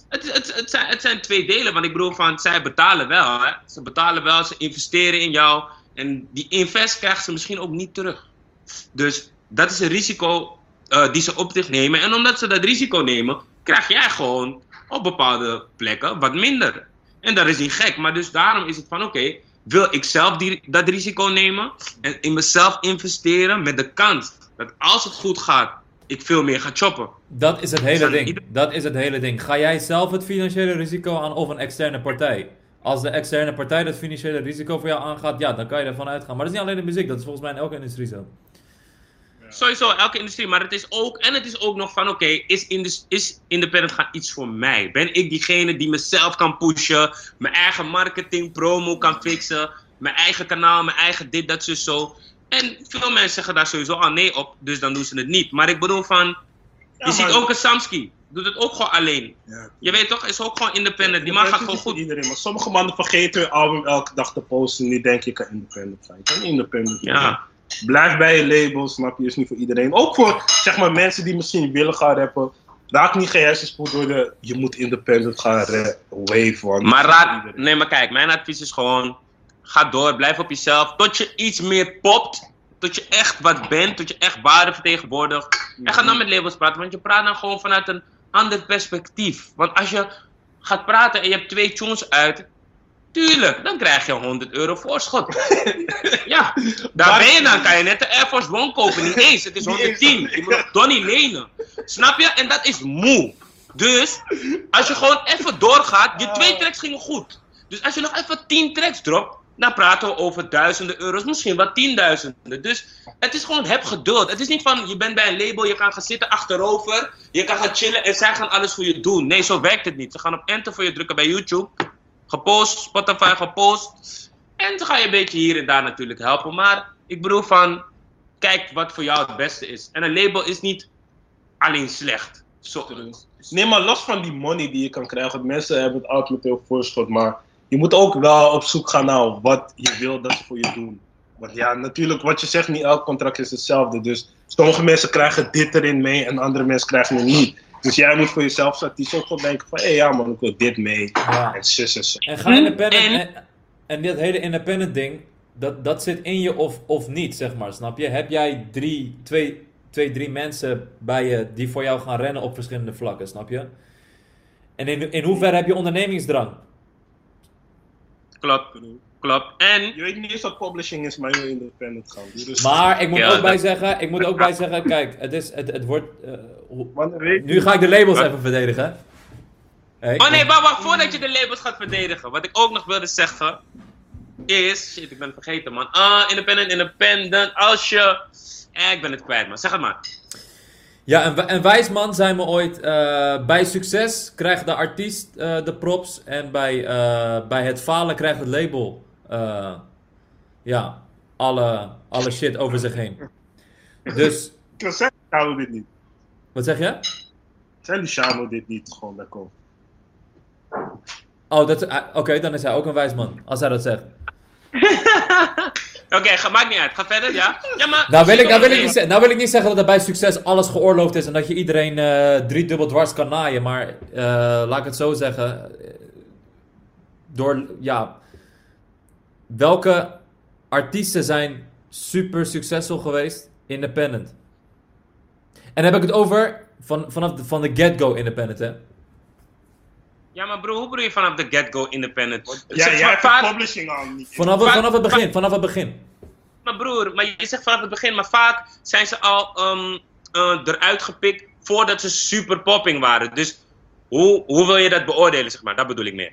Het, het, het, zijn, het zijn twee delen, want ik bedoel van, zij betalen wel, hè. Ze betalen wel, ze investeren in jou. En die invest krijgen ze misschien ook niet terug. Dus dat is een risico eh, die ze op zich nemen. En omdat ze dat risico nemen, krijg jij gewoon op bepaalde plekken wat minder. En dat is niet gek, maar dus daarom is het van oké, wil ik zelf die, dat risico nemen en in mezelf investeren met de kans dat als het goed gaat, ik veel meer ga choppen. Dat is het hele ding. ieder- Dat is het hele ding. Ga jij zelf het financiële risico aan of een externe partij? Als de externe partij dat financiële risico voor jou aangaat, ja, dan kan je ervan uitgaan. Maar dat is niet alleen de muziek, dat is volgens mij in elke industrie zo. Sowieso, elke industrie. Maar het is ook, en het is ook nog van, oké, is, indus- is independent gaan iets voor mij? Ben ik diegene die mezelf kan pushen, mijn eigen marketing, promo kan fixen, mijn eigen kanaal, mijn eigen dit, dat, zo, zo. En veel mensen zeggen daar sowieso al nee op, dus dan doen ze het niet. Maar ik bedoel van, je Ja, ziet maar- ook een Samski, doet het ook gewoon alleen. Ja. Je weet toch, is ook gewoon independent. Die man gaat gewoon goed. Iedereen, maar sommige mannen vergeten hun album elke dag te posten. Nu denk je, ik kan independent zijn. Je kan independent zijn. Ja. Blijf bij je label, snap je? Is niet voor iedereen. Ook voor zeg maar, mensen die misschien willen gaan rappen. Raak niet gehersenspoeld door de je moet independent gaan wave, man. Maar iedereen. nee, maar kijk, mijn advies is gewoon: ga door, blijf op jezelf. Tot je iets meer popt. Tot je echt wat bent, tot je echt waarde vertegenwoordigt. En ga dan met labels praten, want je praat dan gewoon vanuit een ander perspectief. Want als je gaat praten en je hebt twee tunes uit, tuurlijk, dan krijg je 100 euro voorschot. (laughs) ja, daar Maar- ben je dan, kan je net de Air Force One kopen, niet eens. Het is (laughs) Niet eens. 110. Je moet nog Donnie lenen. Snap je? En dat is moe. Dus, als je gewoon even doorgaat, je twee tracks gingen goed. Dus als je nog even 10 tracks dropt, dan praten we over duizenden euro's, misschien wel tienduizenden. Dus het is gewoon, heb geduld. Het is niet van, je bent bij een label, je kan gaan zitten achterover, je kan gaan chillen en zij gaan alles voor je doen. Nee, zo werkt het niet. Ze gaan op enter voor je drukken bij YouTube, gepost, Spotify gepost. En dan ga je een beetje hier en daar natuurlijk helpen. Maar ik bedoel van, kijk wat voor jou het beste is. En een label is niet alleen slecht. Zo, Nee, maar los van die money die je kan krijgen, mensen hebben het altijd heel voorschot, maar je moet ook wel op zoek gaan naar wat je wil dat ze voor je doen. Want ja, natuurlijk, wat je zegt, niet elk contract is hetzelfde. Dus sommige mensen krijgen dit erin mee en andere mensen krijgen het niet. Dus jij moet voor jezelf artiest ook gewoon denken van, hé ja man, ik wil dit mee. Ja. En zus en zo. En ga independent. En- En, en dit hele independent ding, dat, dat zit in je of, of niet, zeg maar. Snap je? Heb jij drie, twee, twee, drie mensen bij je die voor jou gaan rennen op verschillende vlakken, snap je? En in, in hoeverre heb je ondernemingsdrang? klopt, klopt. En Je weet niet eens wat publishing is, maar je wil independent gaan. Dus Maar ik moet Ja, ook bij zeggen, ik moet ook bij zeggen, kijk, het, is, het, het wordt. eh, hoe- nu ga ik de labels Wat? even verdedigen. Hey. Oh nee, maar wacht, voordat je de labels gaat verdedigen. Wat ik ook nog wilde zeggen is. Shit, ik ben het vergeten, man. Ah, independent, independent. Als je. Eh, ik ben het kwijt, man. Zeg het maar. Ja, en, en Wijsman zei me ooit, eh, bij succes krijgt de artiest eh, de props en bij, eh, bij het falen krijgt het label eh, ja, alle, alle shit over zich heen. Dus, Zijn Shano dit niet? wat zeg je? Shano dit niet gewoon lekker? Oh, dat- ah, oké, dan is hij ook een wijsman, als hij dat zegt. (laughs) Oké, ga- maakt niet uit. Ga verder, ja? Ja, maar. Nou wil, ik, nou, wil ik niet, ze- nou wil ik niet zeggen dat er bij succes alles geoorloofd is en dat je iedereen eh drie dubbel dwars kan naaien, maar eh, laat ik het zo zeggen. eh, Door, ja. Welke artiesten zijn super succesvol geweest independent? En dan heb ik het over van, vanaf de, van de get-go independent, hè? Ja, maar bro, hoe bedoel je vanaf de get-go independent? Ja, jij hebt de publishing al niet. Vanaf, Vaak- vanaf het begin, vanaf het begin. Maar broer, maar je zegt vanaf het begin, maar vaak zijn ze al ehm, eh, eruit gepikt voordat ze super popping waren. Dus hoe, hoe wil je dat beoordelen, zeg maar? Dat bedoel ik meer.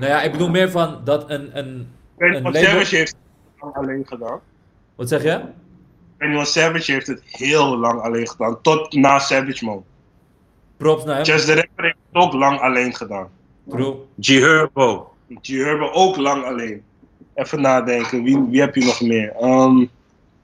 Nou ja, ik bedoel meer van dat een, een, een label... Savage heeft het lang alleen gedaan. Wat zeg je? En Savage heeft het heel lang alleen gedaan. Tot na Savage Mode. Props naar hem. Just the Rapper heeft het ook lang alleen gedaan. True. G-Herbo. G-Herbo ook lang alleen. Even nadenken, wie, wie heb je nog meer? Ehm,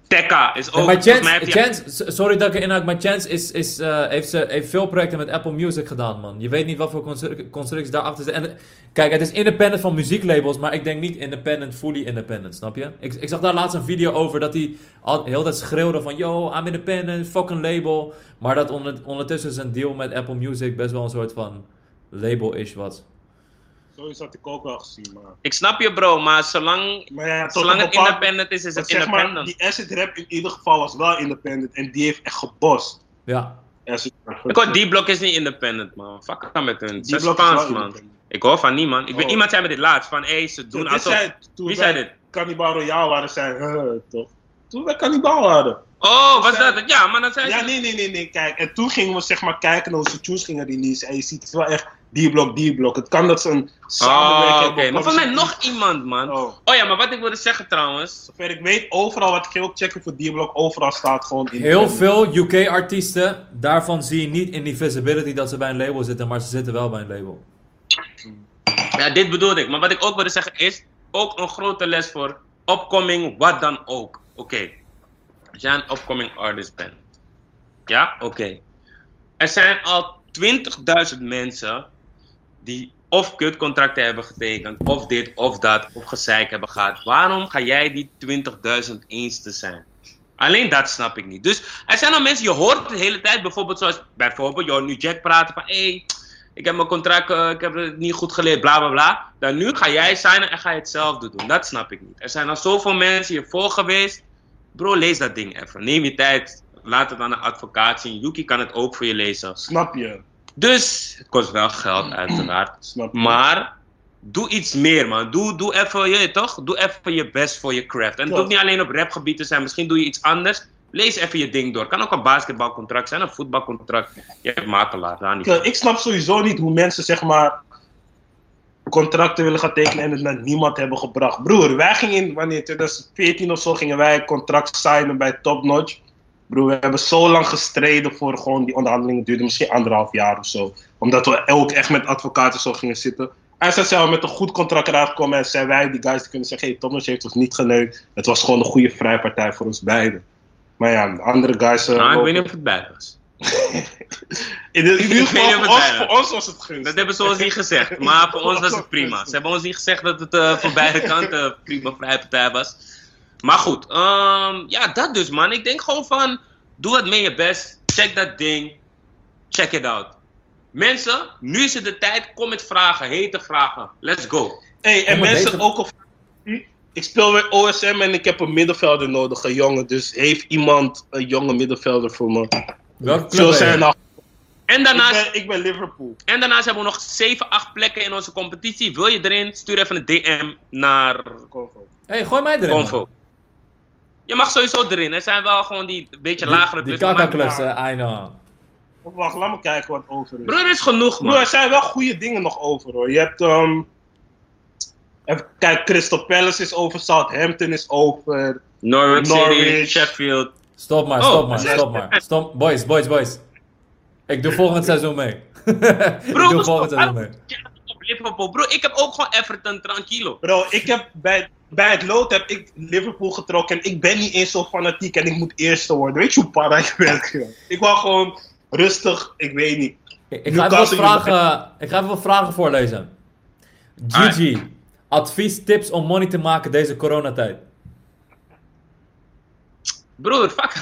Tekka is ook... Mij Chance, sorry dat ik inhoud, maar Chance is, is, eh, heeft, ze, heeft veel projecten met Apple Music gedaan, man. Je weet niet wat voor constru- constructies daarachter zitten. En, kijk, het is independent van muzieklabels, maar ik denk niet independent, fully independent, snap je? Ik, ik zag daar laatst een video over dat hij al heel tijd schreeuwde van, yo, I'm independent, fuck een label. Maar dat onder- ondertussen zijn deal met Apple Music best wel een soort van label-ish was. Zoiets had ik ook wel gezien, maar... Ik snap je, bro, maar zolang, Maar ja, zolang het bepaald- independent is, is het zeg maar, independent. die acid rap in ieder geval was wel independent. En die heeft echt gebost. Ja. Acid rap. Ik hoor D-Block is niet independent, man. Fuck dan met hun. Die Ze Spaans, man. Ik hoor van niemand. Ik weet, Oh. iemand zei me dit laatst, van, hé, ze doen alsof... zei- toen Wie zei dit? Cannibal Royale waren, zei (laughs) huh, toch? Toen wij Cannibal waren. Oh, was Zei- dat het? Ja, maar dan zei Ja, ze... nee, nee, nee, nee, kijk. En toen gingen we zeg maar kijken naar hoe ze tunes gingen releasen. En je ziet het wel echt D-Block, D-Block. Het kan dat ze een samenwerking Oh, oké. Maar volgens mij nog iemand, man. Oh. Oh ja, maar wat ik wilde zeggen trouwens. Zover ik weet, overal wat ik ook checken voor D-Block, overal staat gewoon in. Heel veel UK-artiesten, daarvan zie je niet in die visibility dat ze bij een label zitten, maar ze zitten wel bij een label. Ja, dit bedoelde ik. Maar wat ik ook wilde zeggen is, ook een grote les voor upcoming, wat dan ook. Oké. Als jij een upcoming artist bent. Ja, oké. Er zijn al 20.000 mensen die of kutcontracten hebben getekend, of dit of dat, of gezeik hebben gehad. Waarom ga jij die 20.000 eens te zijn? Alleen dat snap ik niet. Dus er zijn al mensen, je hoort de hele tijd bijvoorbeeld zoals, bijvoorbeeld, hoort nu Jack praten van, hé, hey, ik heb mijn contract, eh, ik heb het niet goed geleerd, bla bla bla. Dan nu ga jij signen en ga je hetzelfde doen. Dat snap ik niet. Er zijn al zoveel mensen hiervoor geweest. Bro, lees dat ding even. Neem je tijd. Laat het aan een advocaat zien. Yuki kan het ook voor je lezen. Snap je? Dus, het kost wel geld, uiteraard. (clears throat) Snap je? Maar, doe iets meer, man. Doe, doe even, je toch? Doe even je best voor je craft. En het hoeft niet alleen op rapgebied te zijn. Misschien doe je iets anders. Lees even je ding door. Kan ook een basketbalcontract zijn, een voetbalcontract. Je hebt makelaar, daar niet. Ik, ik snap sowieso niet hoe mensen zeg maar contracten willen gaan tekenen en het naar niemand hebben gebracht. Broer, wij gingen in, wanneer 2014 of zo, gingen wij een contract signen bij Top Notch. Broer, we hebben zo lang gestreden voor gewoon die onderhandelingen. duurden misschien anderhalf jaar of zo. Omdat we ook echt met advocaten zo gingen zitten. En ze zijn we met een goed contract eruit gekomen en zijn wij die guys die kunnen zeggen, hey, Notch heeft ons niet geneukt. Het was gewoon een goede vrijpartij voor ons beiden. Maar ja, de andere guys... eh, Nou, ik weet niet of het bij was. (laughs) in, de- Ik weet niet voor of het ons, voor was. ons was het gunstig. Dat hebben ze ons niet gezegd, maar voor (laughs) ons was het prima. Ze hebben ons niet gezegd dat het eh, voor beide (laughs) kanten prima vrijpartij was. Maar goed, ehm, ja, dat dus man. Ik denk gewoon van, doe wat mee je best. Check dat ding. Check it out. Mensen, nu is het de tijd. Kom met vragen, hete vragen. Let's go. Hey, en Ja, mensen deze- ook al. Ik speel weer OSM en ik heb een middenvelder nodig, een jongen. Dus heeft iemand een jonge middenvelder voor me? Welke Zo zijn nou. En Ik daarnaast, ben, ik ben Liverpool. en daarnaast hebben we nog 7, 8 plekken in onze competitie. Wil je erin? Stuur even een DM naar hey, gooi mij erin. man. Convo. Je mag sowieso erin. Er zijn wel gewoon die beetje lagere Die, die clubs, maar- eh, I know. Wacht, laat me kijken wat over is. Broer, er is genoeg, Broer, man. er zijn wel goede dingen nog over hoor. Je hebt. ehm even kijk, Crystal Palace is over, Southampton is over. Norwich, City. Sheffield. Stop maar, Oh, stop maar, yes. stop maar. Stop, boys, boys, boys. Ik doe volgend seizoen mee. (laughs) ik Bro, doe stop. volgend seizoen mee. Liverpool? Bro, ik heb ook gewoon Everton tranquilo. Bro, ik heb bij, bij het lood heb ik Liverpool getrokken en ik ben niet eens zo fanatiek en ik moet eerste worden. Weet je hoe para ik ben? joh? Ik wou gewoon rustig, ik weet niet. Ik, ik ga even vragen, ik ga even wat vragen voorlezen. Gigi, advies, tips om money te maken deze coronatijd. Broer, fuck.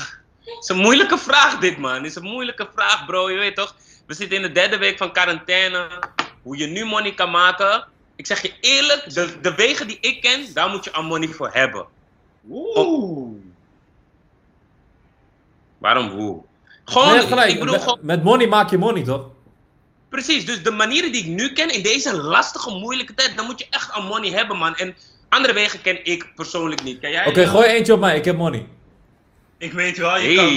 Het is een moeilijke vraag dit, man. Het is een moeilijke vraag, bro. Je weet toch? We zitten in de derde week van quarantaine. Hoe je nu money kan maken. Ik zeg je eerlijk, de, de wegen die ik ken, daar moet je aan money voor hebben. Oeh. Waarom hoe? Gewoon, Nee, je hebt gelijk. ik bedoel met, gewoon, met money maak je money, toch? precies. Dus de manieren die ik nu ken in deze lastige, moeilijke tijd, dan moet je echt aan money hebben, man. En andere wegen ken ik persoonlijk niet. Oké, gooi eentje op mij, ik heb money. Ik weet wel, je, kan,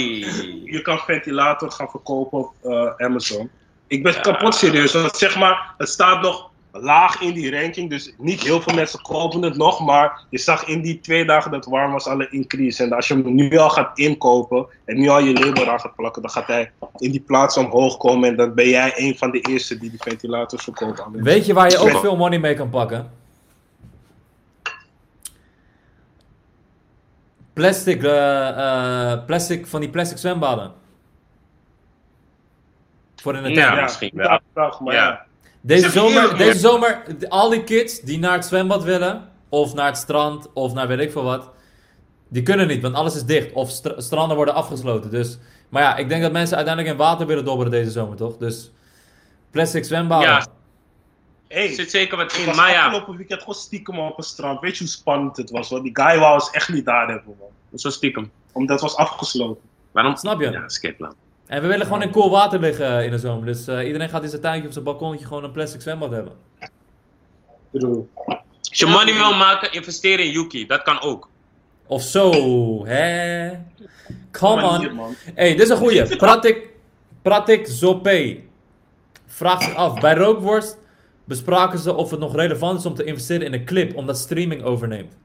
je kan ventilator gaan verkopen op eh, Amazon. Ik ben kapot serieus, want zeg maar, het staat nog laag in die ranking, dus niet heel veel mensen kopen het nog, maar je zag in die twee dagen dat het warm was alle increase. En als je hem nu al gaat inkopen en nu al je label aan gaat plakken, dan gaat hij in die plaats omhoog komen en dan ben jij een van de eerste die die ventilators verkoopt. Weet je waar je ook veel money mee kan pakken? Plastic, eh, eh, plastic van die plastic zwembaden. Voor in de Ja. misschien wel. Ja. Deze zomer, deze zomer, al die kids die naar het zwembad willen, of naar het strand, of naar weet ik veel wat, die kunnen niet, want alles is dicht. Of stra- stranden worden afgesloten. Dus, maar ja, ik denk dat mensen uiteindelijk in water willen dobberen deze zomer, toch? Dus plastic zwembaden. Ja. Hey, Er zit zeker wat in, was maar ja, afgelopen weekend gewoon stiekem op een strand. Weet je hoe spannend het was? Want die guy wou ons echt niet daar hebben, man. zo stiekem. Omdat het was afgesloten. Waarom? Snap je? Ja, skip man. En we willen gewoon in koel water liggen in de zomer. Dus eh, iedereen gaat in zijn tuintje of zijn balkonnetje gewoon een plastic zwembad hebben. Ik bedoel, Als je money wil maken, investeer in Yuki. Dat kan ook. Of zo, hè? Come on. man. hey, dit is een goeie. Pratik, Pratik Zopé vraagt zich af. Bij Rookworst bespraken ze of het nog relevant is om te investeren in een clip, omdat streaming overneemt.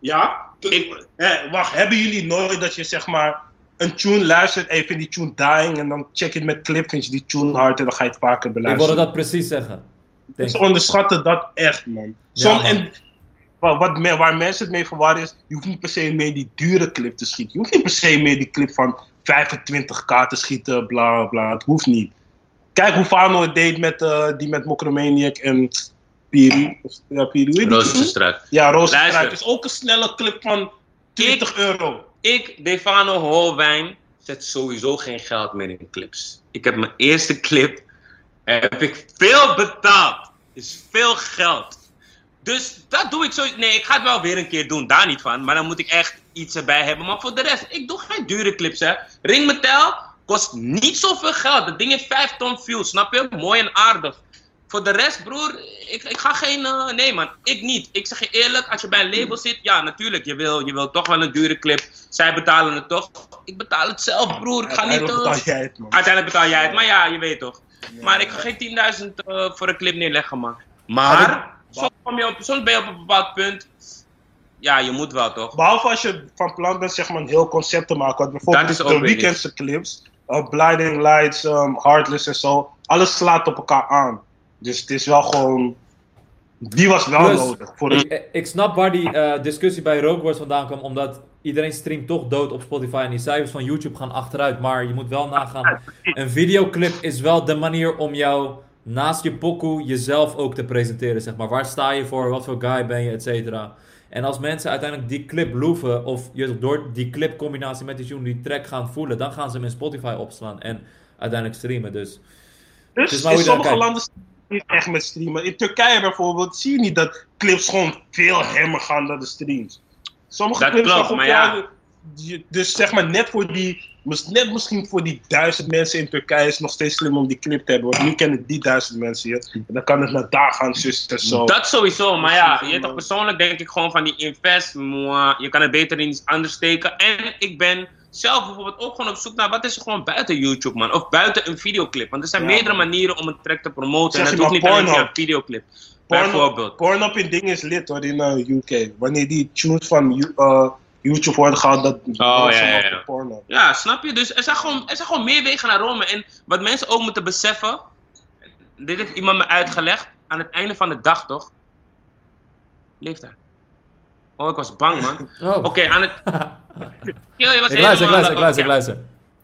Ja? Ik- Hé, wacht, hebben jullie nooit dat je zeg maar een tune luistert, even die tune dying en dan check je het met clip, vind je die tune hard en dan ga je het vaker Ik wilde beluisteren. dat precies zeggen. Ze onderschatten dat echt, man. Som, man. En, wat, wat waar mensen het mee verwarren is, je hoeft niet per se mee die dure clip te schieten. Je hoeft niet per se mee die clip van 25k te schieten, bla bla. Het hoeft niet. Kijk hoe Fano het deed met, eh, die met Mokromaniac en Piri. Of- Ja, Piri. Ja. Luister. Het is ook een snelle clip van 20 euro. Ik, Defano Holwijn, zet sowieso geen geld meer in clips. Ik heb mijn eerste clip heb ik veel betaald. Is veel geld. Dus dat doe ik zo. Nee, ik ga het wel weer een keer doen, daar niet van. Maar dan moet ik echt iets erbij hebben. Maar voor de rest, ik doe geen dure clips, hè. Ring Metal kost niet zoveel geld. Dat ding heeft 5 ton views, snap je? Mooi en aardig. Voor de rest, broer, ik, ik ga geen. eh, nee, man, ik niet. Ik zeg je eerlijk, als je bij een label zit, ja, natuurlijk, je wil, je wil toch wel een dure clip. Zij betalen het toch. Ik betaal het zelf, broer. Ik ga niet. Uiteindelijk eh, betaal jij het, man. Uiteindelijk betaal jij het, maar ja, je weet toch. Maar ik ga geen 10.000 eh, voor een clip neerleggen, man. Maar, soms, kom je op, soms ben je op een bepaald punt. Ja, je moet wel toch? Behalve als je van plan bent zeg maar, een heel concept te maken. Want bijvoorbeeld Dat is ook de weekendse clips, uh, Blinding Lights, um, Heartless en zo. Alles slaat op elkaar aan. Dus het is wel gewoon... Die was wel Plus- nodig. Voor. Ik, ik snap waar die eh, discussie bij Rogue Wars vandaan kwam, omdat iedereen streamt toch dood op Spotify en die cijfers van YouTube gaan achteruit. Maar je moet wel nagaan, een videoclip is wel de manier om jou naast je pokoe jezelf ook te presenteren, zeg maar. Waar sta je voor, wat voor guy ben je, et cetera. En als mensen uiteindelijk die clip loeven, of je door die clip combinatie met die tune die track gaan voelen, dan gaan ze hem in Spotify opslaan en uiteindelijk streamen. Dus Dus is maar in sommige landen niet echt met streamen. In Turkije bijvoorbeeld zie je niet dat clips gewoon veel hammer gaan dan de streams. Sommige Dat clips klopt, maar ja. Dus zeg maar net voor die, net misschien voor die duizend mensen in Turkije is het nog steeds slim om die clip te hebben. Want nu kennen die duizend mensen je. En dan kan het naar daar gaan, zus en zo. Dat sowieso, maar ja, je toch persoonlijk denk ik gewoon van die invest, moi, je kan het beter in iets anders steken. En ik ben zelf bijvoorbeeld ook gewoon op zoek naar wat is er gewoon buiten YouTube, man. Of buiten een videoclip. Want er zijn Ja, meerdere man. manieren om een track te promoten. Zeg en dat hoeft niet alleen via een videoclip. Pornhub- Bijvoorbeeld. Pornhub in dingen is lid hoor, in uh, UK. Wanneer die tunes van uh, YouTube worden gehaald, dat Oh, ja, ja, ja. op Pornhub. Ja, snap je? Dus er zijn, gewoon, er zijn gewoon meer wegen naar Rome. En wat mensen ook moeten beseffen, dit heeft iemand me uitgelegd, aan het einde van de dag toch? Leeft daar. Oh, ik was bang, man. (laughs) oh. Oké, aan het. (laughs) Yo, je was ik luister, ik luister, ik luister, ik luister.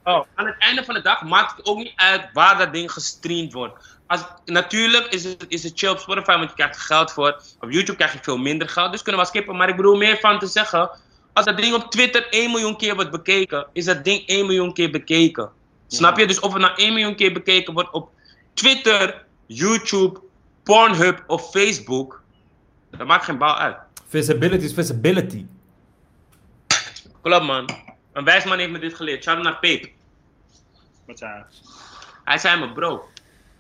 Oh, aan het einde van de dag maakt het ook niet uit waar dat ding gestreamd wordt. Als, natuurlijk is het, is het chill op Spotify, want je krijgt er geld voor. Op YouTube krijg je veel minder geld, dus kunnen we skippen. Maar ik bedoel meer van te zeggen, als dat ding op Twitter 1 miljoen keer wordt bekeken, is dat ding 1 miljoen keer bekeken. Snap je? Dus of het nou 1 miljoen keer bekeken wordt op Twitter, YouTube, Pornhub of Facebook, dat maakt geen bal uit. Visibility is visibility. Klopt man. Een wijs man heeft me dit geleerd. Shout out naar Peep. Wat zei hij? Hij zei me, bro,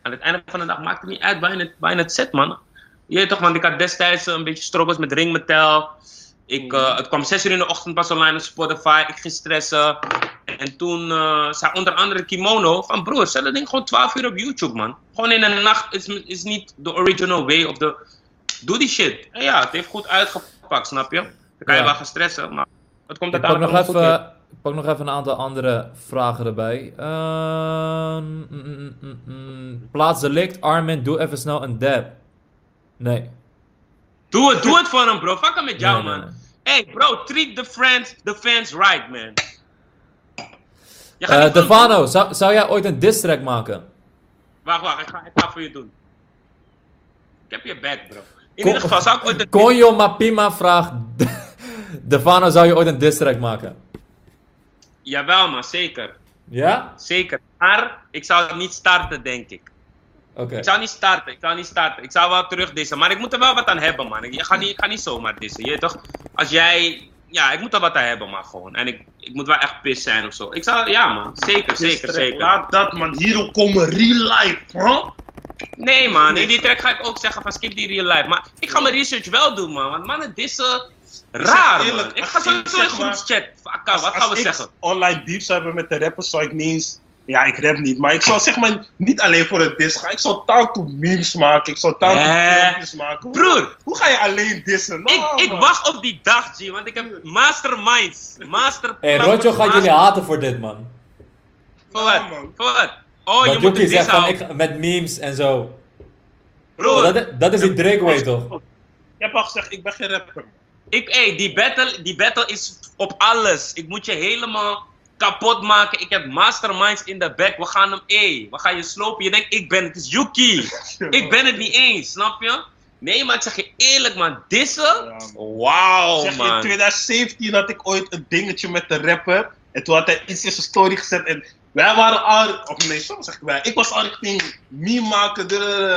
aan het einde van de dag maakt het niet uit waar je het, waar je het zet, man. Je weet toch, want ik had destijds een beetje struggles met ringmetal. Ik, eh, het kwam 6 uur in de ochtend pas online op Spotify. Ik ging stressen. En toen eh, zei onder andere Kimono van, broer, zet dat ding gewoon 12 uur op YouTube, man. Gewoon in de nacht is, is niet de original way of de... Doe die shit. En ja, het heeft goed uitgepakt, snap je? Dan kan je Ja. wel gaan stressen, maar het komt nog uiteindelijk allemaal goed even, ik pak nog even een aantal andere vragen erbij. Ehm, mm, mm, mm, mm. Plaats delict, Armin, doe even snel een dab. Nee. Doe het, doe het voor hem, bro. Fuck hem met jou, Nee, man. nee. Hey, bro, treat the friends, the fans right, man. Eh van- Devano, zou, zou jij ooit een diss track maken? Wacht, wacht, ik ga, ik ga het voor je doen. Ik heb je back, bro. In ieder geval, zou ik ooit een... Konjo Mapima vraagt... (laughs) Devano, zou je ooit een diss maken? Jawel, man, zeker. Ja? Zeker. Maar ik zou het niet starten, denk ik. Oké. Ik zou niet starten, ik zou niet starten. Ik zou wel terug dissen, maar ik moet er wel wat aan hebben, man. Ik ga niet, ik ga niet zomaar dissen, je toch? Als jij... Ja, ik moet er wat aan hebben, man, gewoon. En ik, ik moet wel echt pis zijn of zo. Ik zou... Ja, man. Zeker, zeker, zeker. Laat dat man, hierop komen real life, bro. Nee man, in die track ga ik ook zeggen van skip die real life. Maar ik ga mijn research wel doen man, want mannen dissen raar eerlijk, man. Ik ga sowieso in groepschat. Wat Als gaan we ik zeggen? online beefs hebben met de rappers, zou ik niet eens... Ja, ik rap niet, maar ik zou zeg maar niet alleen voor het diss gaan. Ik zou taal to memes maken, ik zou taal to Eh, filmpjes maken. Broer. Hoe ga je alleen dissen? Ik, Nou, ik wacht op die dag, G, want ik heb masterminds. Master. Hey, Rojo gaat jullie haten voor dit, man. Voor Ja, wat? man. Voor wat? Oh, je Dat moet Yuki het zegt van, ik, met memes en zo. Broer, Dat, dat is die Drake way, toch? Je hebt al gezegd, ik ben geen rapper. ik, hey, die, battle, die battle is op alles. Ik moet je helemaal kapot maken. Ik heb masterminds in de back. We gaan hem, hey, we gaan je slopen. Je denkt, ik ben het. Is Yuki. (laughs) Ik ben het niet eens, snap je? Nee, maar ik zeg je eerlijk, man. Dissen? Ja, Wauw, Zeg je, in man. 2017 had ik ooit een dingetje met de rapper. En toen had hij iets in zijn story gezet. En Wij waren al, of nee, soms zeg ik wij. Ik was al richting meme maken.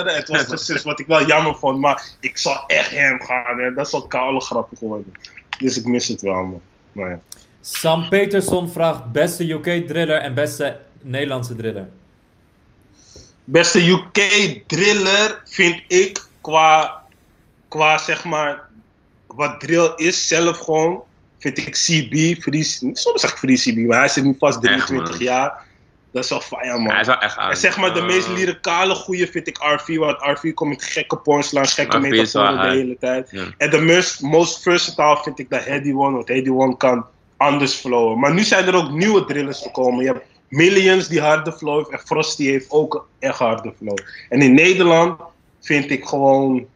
Het was precies wat ik wel jammer vond, maar ik zou echt hem gaan. Hè. Dat is wel koude grappig geworden. Dus ik mis het wel, man. Maar ja. Sam Peterson vraagt beste UK driller en beste Nederlandse driller. Beste UK driller vind ik qua, qua zeg maar, wat drill is zelf gewoon, vind ik CB, Free, soms zeg ik Free CB, maar hij zit nu vast Echt, 23 man. jaar. Dat is wel fire, man. Hij is wel echt En zeg maar, de Eh, meest lyricale goeie vind ik RV, want RV komt met gekke punchlines, gekke metaforen de hele tijd. Ja. En de most, most versatile vind ik de Heady One, want Heady One kan anders flowen. Maar nu zijn er ook nieuwe drillers gekomen. Je hebt Millions die harde flow heeft en Frosty heeft ook een echt harde flow. En in Nederland vind ik gewoon,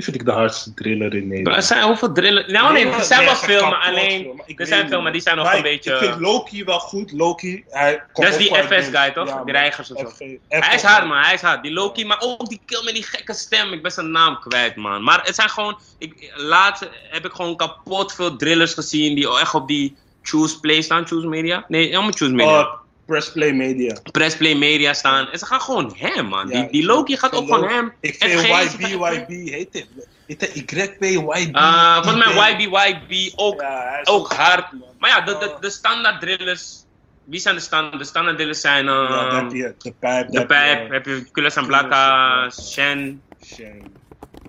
wie vind ik de hardste driller in Er Nederland? zijn hoeveel drillen. Nou nee, er zijn wel kapot alleen. Er zijn maar die zijn nog een ik- beetje. Ik vind Loki wel goed. Loki, hij komt Dat is die uit FS guy, toch? Die reigers of zo. Hij is hard, man. Hij is hard. Die Loki, maar ook die kill met die gekke stem. Ik ben zijn naam kwijt, man. Maar het zijn gewoon. Ik, laatst heb ik gewoon kapot veel drillers gezien die echt op die Choose Play staan. Choose Media? Nee, helemaal Choose Media. Oh, Press Play Media. Press Play Media staan. En ze gaan gewoon hem, man. Ja, die, die Loki gaat ook van hem. Ik vind YB, YB, heet het? Heet het YB, YB? Uh, volgens mij YB, YB ook, Ja, ook hard. man. Maar ja, de, de, de standaard drillers. Wie zijn de standaard? De standaard drillers zijn. Ja, ehm, dat heb je. De pijp. de Pijp, heb je Kulas en Blakka, ja. Shen. je.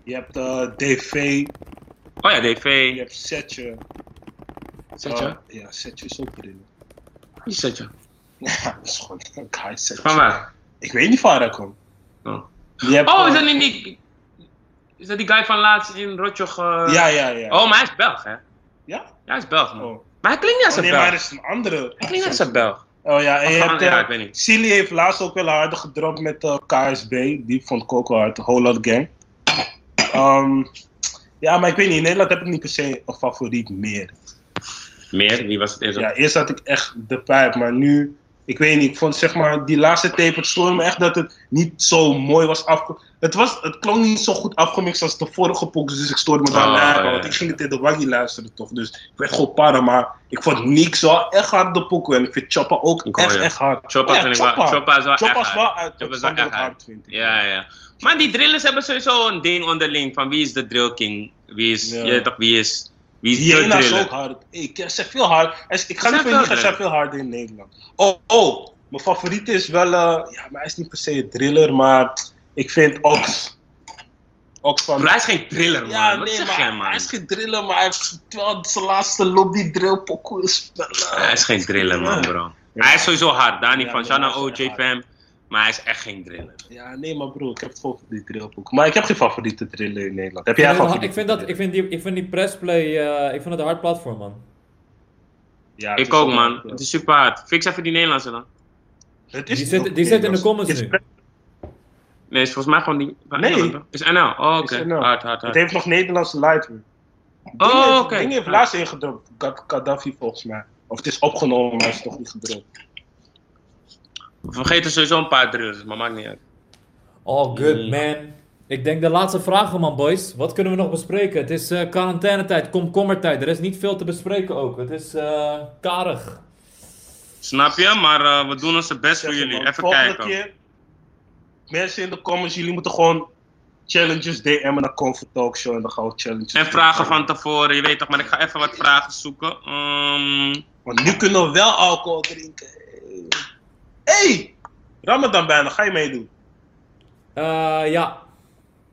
Je hebt eh, DV, Oh ja, je DV. hebt Setje. Setje? Eh, ja, Setje is ook erin. Wie is Setje? Ja, dat is gewoon een. Van waar? Ik weet niet waar hij komt. Oh, oh is dat niet die... Is dat die guy van laatst in Rotjoch? eh? Ja, ja, ja. Oh, maar hij is Belg, hè? Ja, Ja? hij is Belg, man. Oh. Maar hij klinkt niet als Oh, een nee, maar Belg. is een andere. Hij klinkt als een Belg. Oh ja, en je hebt, van- ja, eh, ik weet niet. Silly heeft laatst ook wel harder gedropt met eh, KSB. Die vond ik ook wel hard. Whole Lot Gang. Ehm, ja, maar ik weet niet. In Nederland heb ik niet per se een favoriet meer. Meer? Wie was het eerst? Ja, eerst had ik echt de pijp, maar nu... Ik weet niet, ik vond zeg maar, die laatste tape, het stoorde me echt dat het niet zo mooi was afge... Het, was, het klonk niet zo goed afgemixt als de vorige pokus, dus ik stoorde me daar Oh, ja, want ik ging het in de waggie luisteren toch, dus ik werd gewoon para, maar ik vond Niks wel echt hard de pokoe en ik vind Choppa ook Ik echt, echt hard. Choppa ja, vind ik wel- Choppa. Is wel Choppa echt is wel uit, Choppa is wel echt hard, vind ik. Ja, ja. Maar die drillers hebben sowieso een ding onderling van wie is de drill king? Wie is, Ja. je weet toch, wie is, wie is is ook hard. Ik zeg veel hard. Is- Ik ga niet veel zijn veel harder in Nederland. Oh, oh, mijn favoriet is wel, eh, ja, maar hij is niet per se een driller, maar ik vind Ox. Ox van... Bro, hij is geen driller, man. Ja, Wat nee, zeg maar jij, man? hij is geen driller, maar hij heeft wel zijn laatste lobby drill pokoe spellen. Hij is geen driller, man, bro. Ja. Hij is sowieso hard. Ja, van. maar Shout hij Maar hij is echt geen driller. Ja, nee, maar bro, ik heb het gewoon voor die drill pokoe. Maar ik heb geen favoriete driller in Nederland. Heb jij Ik favoriete ik vind, dat, ik vind die, ik vind die pressplay, eh, ik vind het een hard platform, man. Ja, Ik ook, man. Het is super hard. Fix even die Nederlandse dan. Het is Die zit, die zit in de comments nu. Nee, is volgens mij gewoon die. Nee. Is NL. Oh, oké. Is NL. Hard, hard, Het heeft nog Nederlandse lighter. Oh, oké. Ding heeft laatst ingedropt. Gad- Gaddafi volgens mij. Of het is opgenomen, maar het is nog niet gedropt. We vergeten sowieso een paar drillers, maar maakt niet uit. Oh, good Mm. man. Ik denk de laatste vragen, man, boys. Wat kunnen we nog bespreken? Het is eh quarantainetijd, komkommertijd. Er is niet veel te bespreken ook. Het is eh karig. Snap je? Maar eh, we doen onze best voor jullie. man, Even volgende kijken. Keer, mensen in de comments, jullie moeten gewoon challenges DM'en naar Comfort Talk Show en dan gaan we challenges En vragen van tevoren, je weet toch, maar ik ga even wat vragen zoeken. Ehm, Want nu kunnen we wel alcohol drinken. Hey! Ramadan bijna, ga je meedoen? Eh, ja.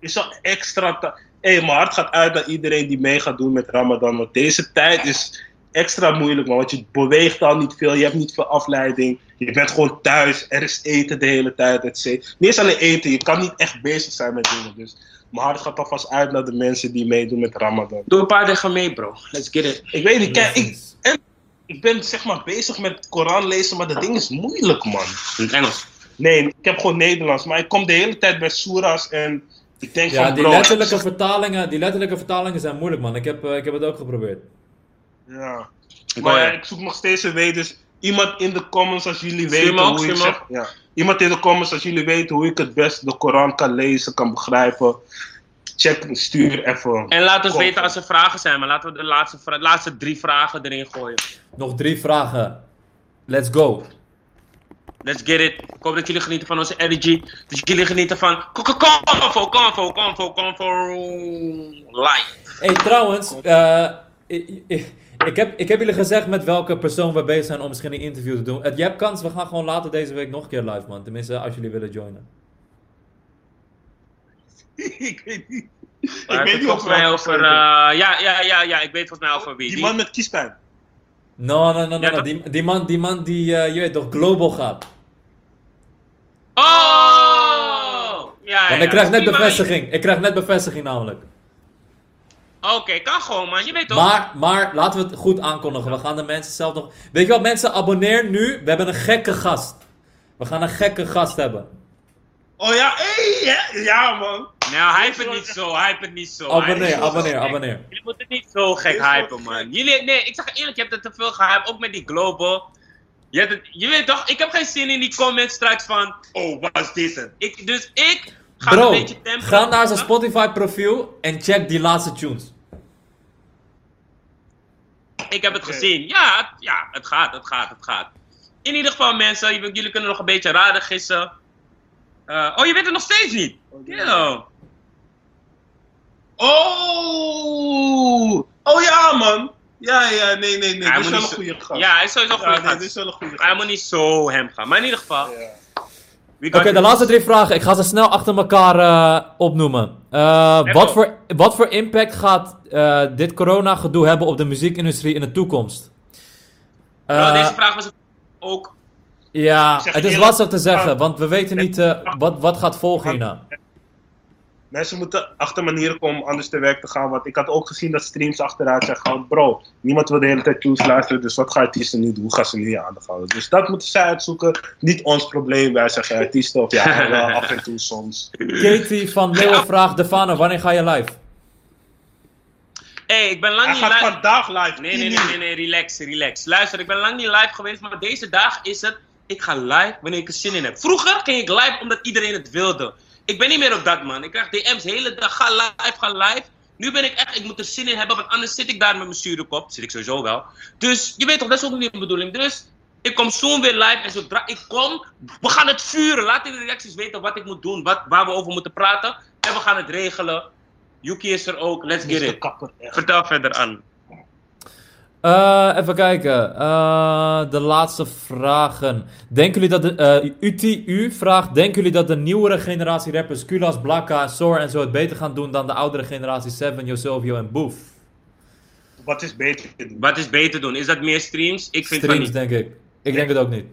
is al extra. Hé, hey, mijn hart gaat uit naar iedereen die mee gaat doen met Ramadan. Want deze tijd is extra moeilijk, man. Want je beweegt al niet veel, je hebt niet veel afleiding. Je bent gewoon thuis, er is eten de hele tijd. et cetera. Niet eens alleen eten, je kan niet echt bezig zijn met dingen. Dus mijn hart gaat alvast uit naar de mensen die meedoen met Ramadan. doe een paar dingen mee, bro. Let's get it. Ik weet niet, kijk, ik, ik ben zeg maar bezig met Koran lezen, maar dat ding is moeilijk, man. In het Engels. Nee, ik heb gewoon Nederlands, maar ik kom de hele tijd bij Soeras en ik denk Ja, van die bro, letterlijke, vertalingen, die letterlijke vertalingen zijn moeilijk, man. Ik heb, eh, ik heb het ook geprobeerd. Ja. Ik Maar ja, ik zoek nog steeds een way, dus iemand in de comments als jullie weten hoe ik zeg, ja. Iemand in de comments als jullie weten hoe ik het best de Koran kan lezen, kan begrijpen. Check, stuur even. En laat ons Kom. weten als er vragen zijn, maar laten we de laatste, vra- laatste drie vragen erin gooien. Nog drie vragen. Let's go. Let's get it. Ik hoop dat jullie genieten van onze energy. Dat jullie genieten van Convo, Convo, Convo, Convo live. Hey, trouwens, eh, ik, ik, ik heb, ik heb jullie gezegd met welke persoon we bezig zijn om misschien een interview te doen. Het, je hebt kans, we gaan gewoon later deze week nog een keer live, man. Tenminste, als jullie willen joinen. (laughs) ik weet niet. Maar ik weet niet volgens of mij over. eh, ja, ja, ja, ja, ik weet volgens mij over wie. Die man met kiespijn. No, no, no, no. Ja, no. dat- Die, die man, die, man die eh, je weet toch, global gaat. Oh! Ja, Want ja, ik krijg net man- bevestiging. Ik krijg net bevestiging namelijk. Oké, kan gewoon, man. Je weet toch? Maar, maar laten we het goed aankondigen. We gaan de mensen zelf nog. Weet je wat, mensen? Abonneer nu. We hebben een gekke gast. We gaan een gekke gast hebben. Oh ja, hey, ja, ja man. Nou, hype het niet zo, hype het niet zo. Abonneer, abonneer, abonneer. Jullie moeten het niet zo gek hypen, man. Jullie, nee, ik zeg eerlijk, je hebt het te veel gehyped, ook met die global. Je, hebt het, je weet toch, ik heb geen zin in die comments straks van, oh, wat is dit? het? Ik, dus ik ga Bro, een beetje tempo. ga naar zijn Spotify profiel en check die laatste tunes. Ik heb het gezien. Ja, het, ja, het gaat, het gaat, het gaat. In ieder geval, mensen, jullie, jullie kunnen nog een beetje raden gissen. Eh, oh, je weet het nog steeds niet? Yo. Oh! Oh ja, man. Ja, ja, nee, nee, nee. Hij Dit is wel een goede gast. Ja, hij is sowieso een Ja, goede nee, gast. dit is wel een goede Hij moet niet zo hem gaan. Maar in ieder geval. Ja. Oké, de laatste drie vragen. Ik ga ze snel achter elkaar eh, opnoemen. Eh, wat, voor, wat voor impact gaat eh, dit corona-gedoe hebben op de muziekindustrie in de toekomst? Bro, Eh, deze vraag was ook. ja, het is lastig te zeggen, want we weten niet eh, wat, wat gaat volgen hierna. Mensen moeten achter manieren komen om anders te werk te gaan. Want ik had ook gezien dat streams achteruit zijn gegaan. Bro, niemand wil de hele tijd tunes luisteren. Dus wat gaan artiesten nu doen? Hoe gaan ze nu aan de gang? Dus dat moeten zij uitzoeken. Niet ons probleem. Wij zeggen artiesten of ja, (laughs) wel af en toe soms. Katie van Leeuwen vraagt Defano, wanneer ga je live? Hé, hey, ik ben lang Hij niet gaat live. vandaag live. Nee, 10 nee, nee, nee, nee, relax, relax. Luister, ik ben lang niet live geweest, maar deze dag is het. Ik ga live wanneer ik er zin in heb. Vroeger ging ik live omdat iedereen het wilde. Ik ben niet meer op dat, man. Ik krijg DM's de hele dag. Ga live, ga live. Nu ben ik echt, ik moet er zin in hebben, want anders zit ik daar met mijn zure kop. Zit ik sowieso wel. Dus je weet toch, dat is ook niet de bedoeling. Dus ik kom soon weer live en zodra ik kom, we gaan het vuren. Laat in de reacties weten wat ik moet doen, wat, waar we over moeten praten. En we gaan het regelen. Yuki is er ook, let's get it. Vertel verder aan. Eh, even kijken. Eh, de laatste vragen. Denken jullie dat de. eh, UTU vraagt. Denken jullie dat de nieuwere generatie rappers. Kulas, Blakka, Soar en zo het beter gaan doen dan de oudere generatie Seven, Yosilvio en Boef? Wat is beter te doen? Wat is beter doen? Is dat meer streams? Ik vind van Streams, niet. denk ik. Ik denk het ook niet.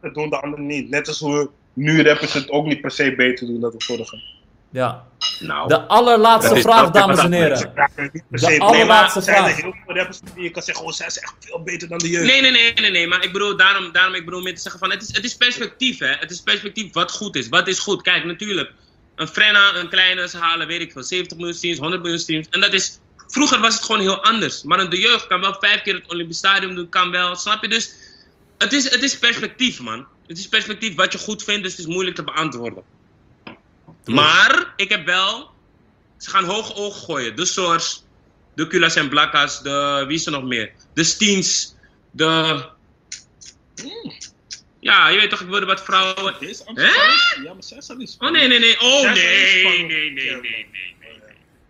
Dat doen de anderen niet. Net als hoe nu rappers het ook niet per se beter doen dan de vorige. Ja. Nou, De allerlaatste is- vraag, dat- dames en heren. De allerlaatste er vraag. heel veel rappers die je kan zeggen, oh, zij zijn echt veel beter dan de jeugd. nee, nee, nee, nee, nee. Maar ik bedoel, daarom, daarom ik bedoel meer te zeggen van, het is, het is perspectief, hè. Het is perspectief wat goed is. Wat is goed? Kijk, natuurlijk. Een Frenna, een kleine, ze halen, weet ik veel, 70 miljoen streams, 100 miljoen streams. En dat is, vroeger was het gewoon heel anders. Maar een de jeugd kan wel vijf keer het Olympisch Stadion doen, kan wel, snap je? Dus, het is, het is perspectief, man. Het is perspectief wat je goed vindt, dus het is moeilijk te beantwoorden. Maar, ik heb wel, ze gaan hoge ogen gooien. De Source, de Kulas en Blakkas, de, wie is er nog meer? De Steens, de... Ja, je weet toch, ik wilde wat vrouwen... Deze Hè? Ja, maar zij zijn niet Oh nee, nee, nee. Oh nee, nee, nee, nee, nee.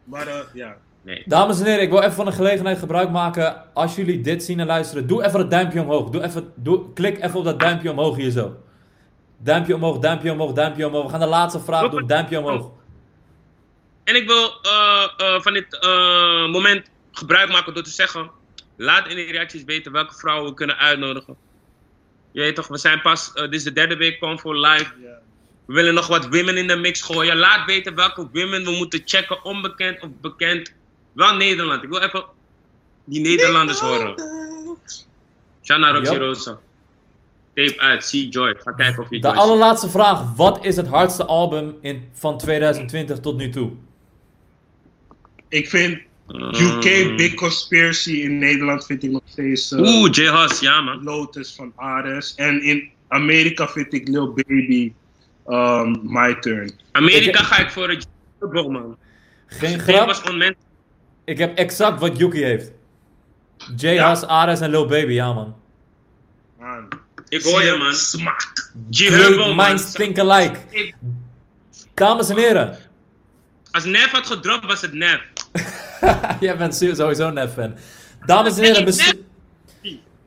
Maar eh, ja. nee. Dames en heren, ik wil even van de gelegenheid gebruik maken. Als jullie dit zien en luisteren, doe even het duimpje omhoog. Doe even, doe, klik even op dat duimpje omhoog hier zo. Duimpje omhoog, duimpje omhoog, duimpje omhoog. We gaan de laatste vraag doen. Duimpje omhoog. En ik wil eh, eh, van dit eh, moment gebruik maken door te zeggen: laat in de reacties weten welke vrouwen we kunnen uitnodigen. Je weet toch, we zijn pas, dit is de derde week Convo live. ja. We willen nog wat women in de mix gooien. Laat weten welke women we moeten checken, onbekend of bekend. Wel Nederland. Ik wil even die Nederlanders horen. Shana Roxy. Rosa. Tape uit, See Joy. Ga kijken of je De Joy ziet. allerlaatste vraag. Wat is het hardste album in, van 2020 tot nu toe? Ik vind Uh, UK Big Conspiracy in Nederland vind ik nog steeds eh, Oeh, J Hus, ja man. Lotus van Ares. En in Amerika vind ik Lil Baby um, My Turn. Amerika Ik- ga ik voor het bro man. Geen grap. was. Ik heb exact wat Yuki heeft. J. Ja. Haas, Ares en Lil Baby, ja man. Man. Ik hoor je, man. Smaak. G-Herbo, Great man. minds think alike. Ik- Dames en heren. Als Nef had gedropt, was het Nef. (laughs) Jij bent sowieso net fan. Dames en heren, misschien,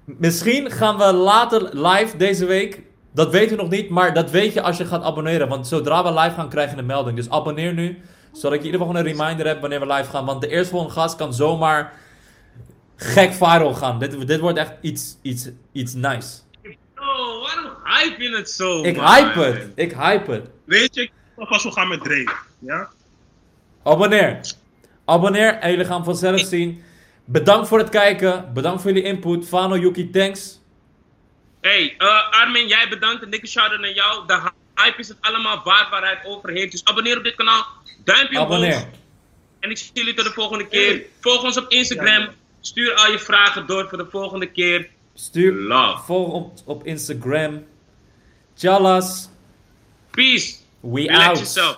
misschien gaan we later live deze week. Dat weten we nog niet, maar dat weet je als je gaat abonneren. Want zodra we live gaan, krijg je een melding. Dus abonneer nu, zodat je in ieder geval een reminder hebt wanneer we live gaan. Want de eerstvolgende gast kan zomaar gek viral gaan. Dit, dit wordt echt iets, iets, iets nice. Hype je het zo, Ik man? hype het, ik hype het. Weet je, ik weet alvast we gaan met Drake. Ja? Abonneer. Abonneer en jullie gaan vanzelf zien. Bedankt voor het kijken. Bedankt voor jullie input. Fano, Yuki, thanks. Hey, eh, Armin, jij bedankt. Een dikke shout-out naar jou. De hype is het allemaal waard waar hij het over heeft. Dus abonneer op dit kanaal. Duimpje Abonneer. omhoog. En ik zie jullie tot de volgende keer. Volg ons op Instagram. Stuur al je vragen door voor de volgende keer. Stuur, Love. volg op, op Instagram. jealous. Peace. We Relax out. Yourself.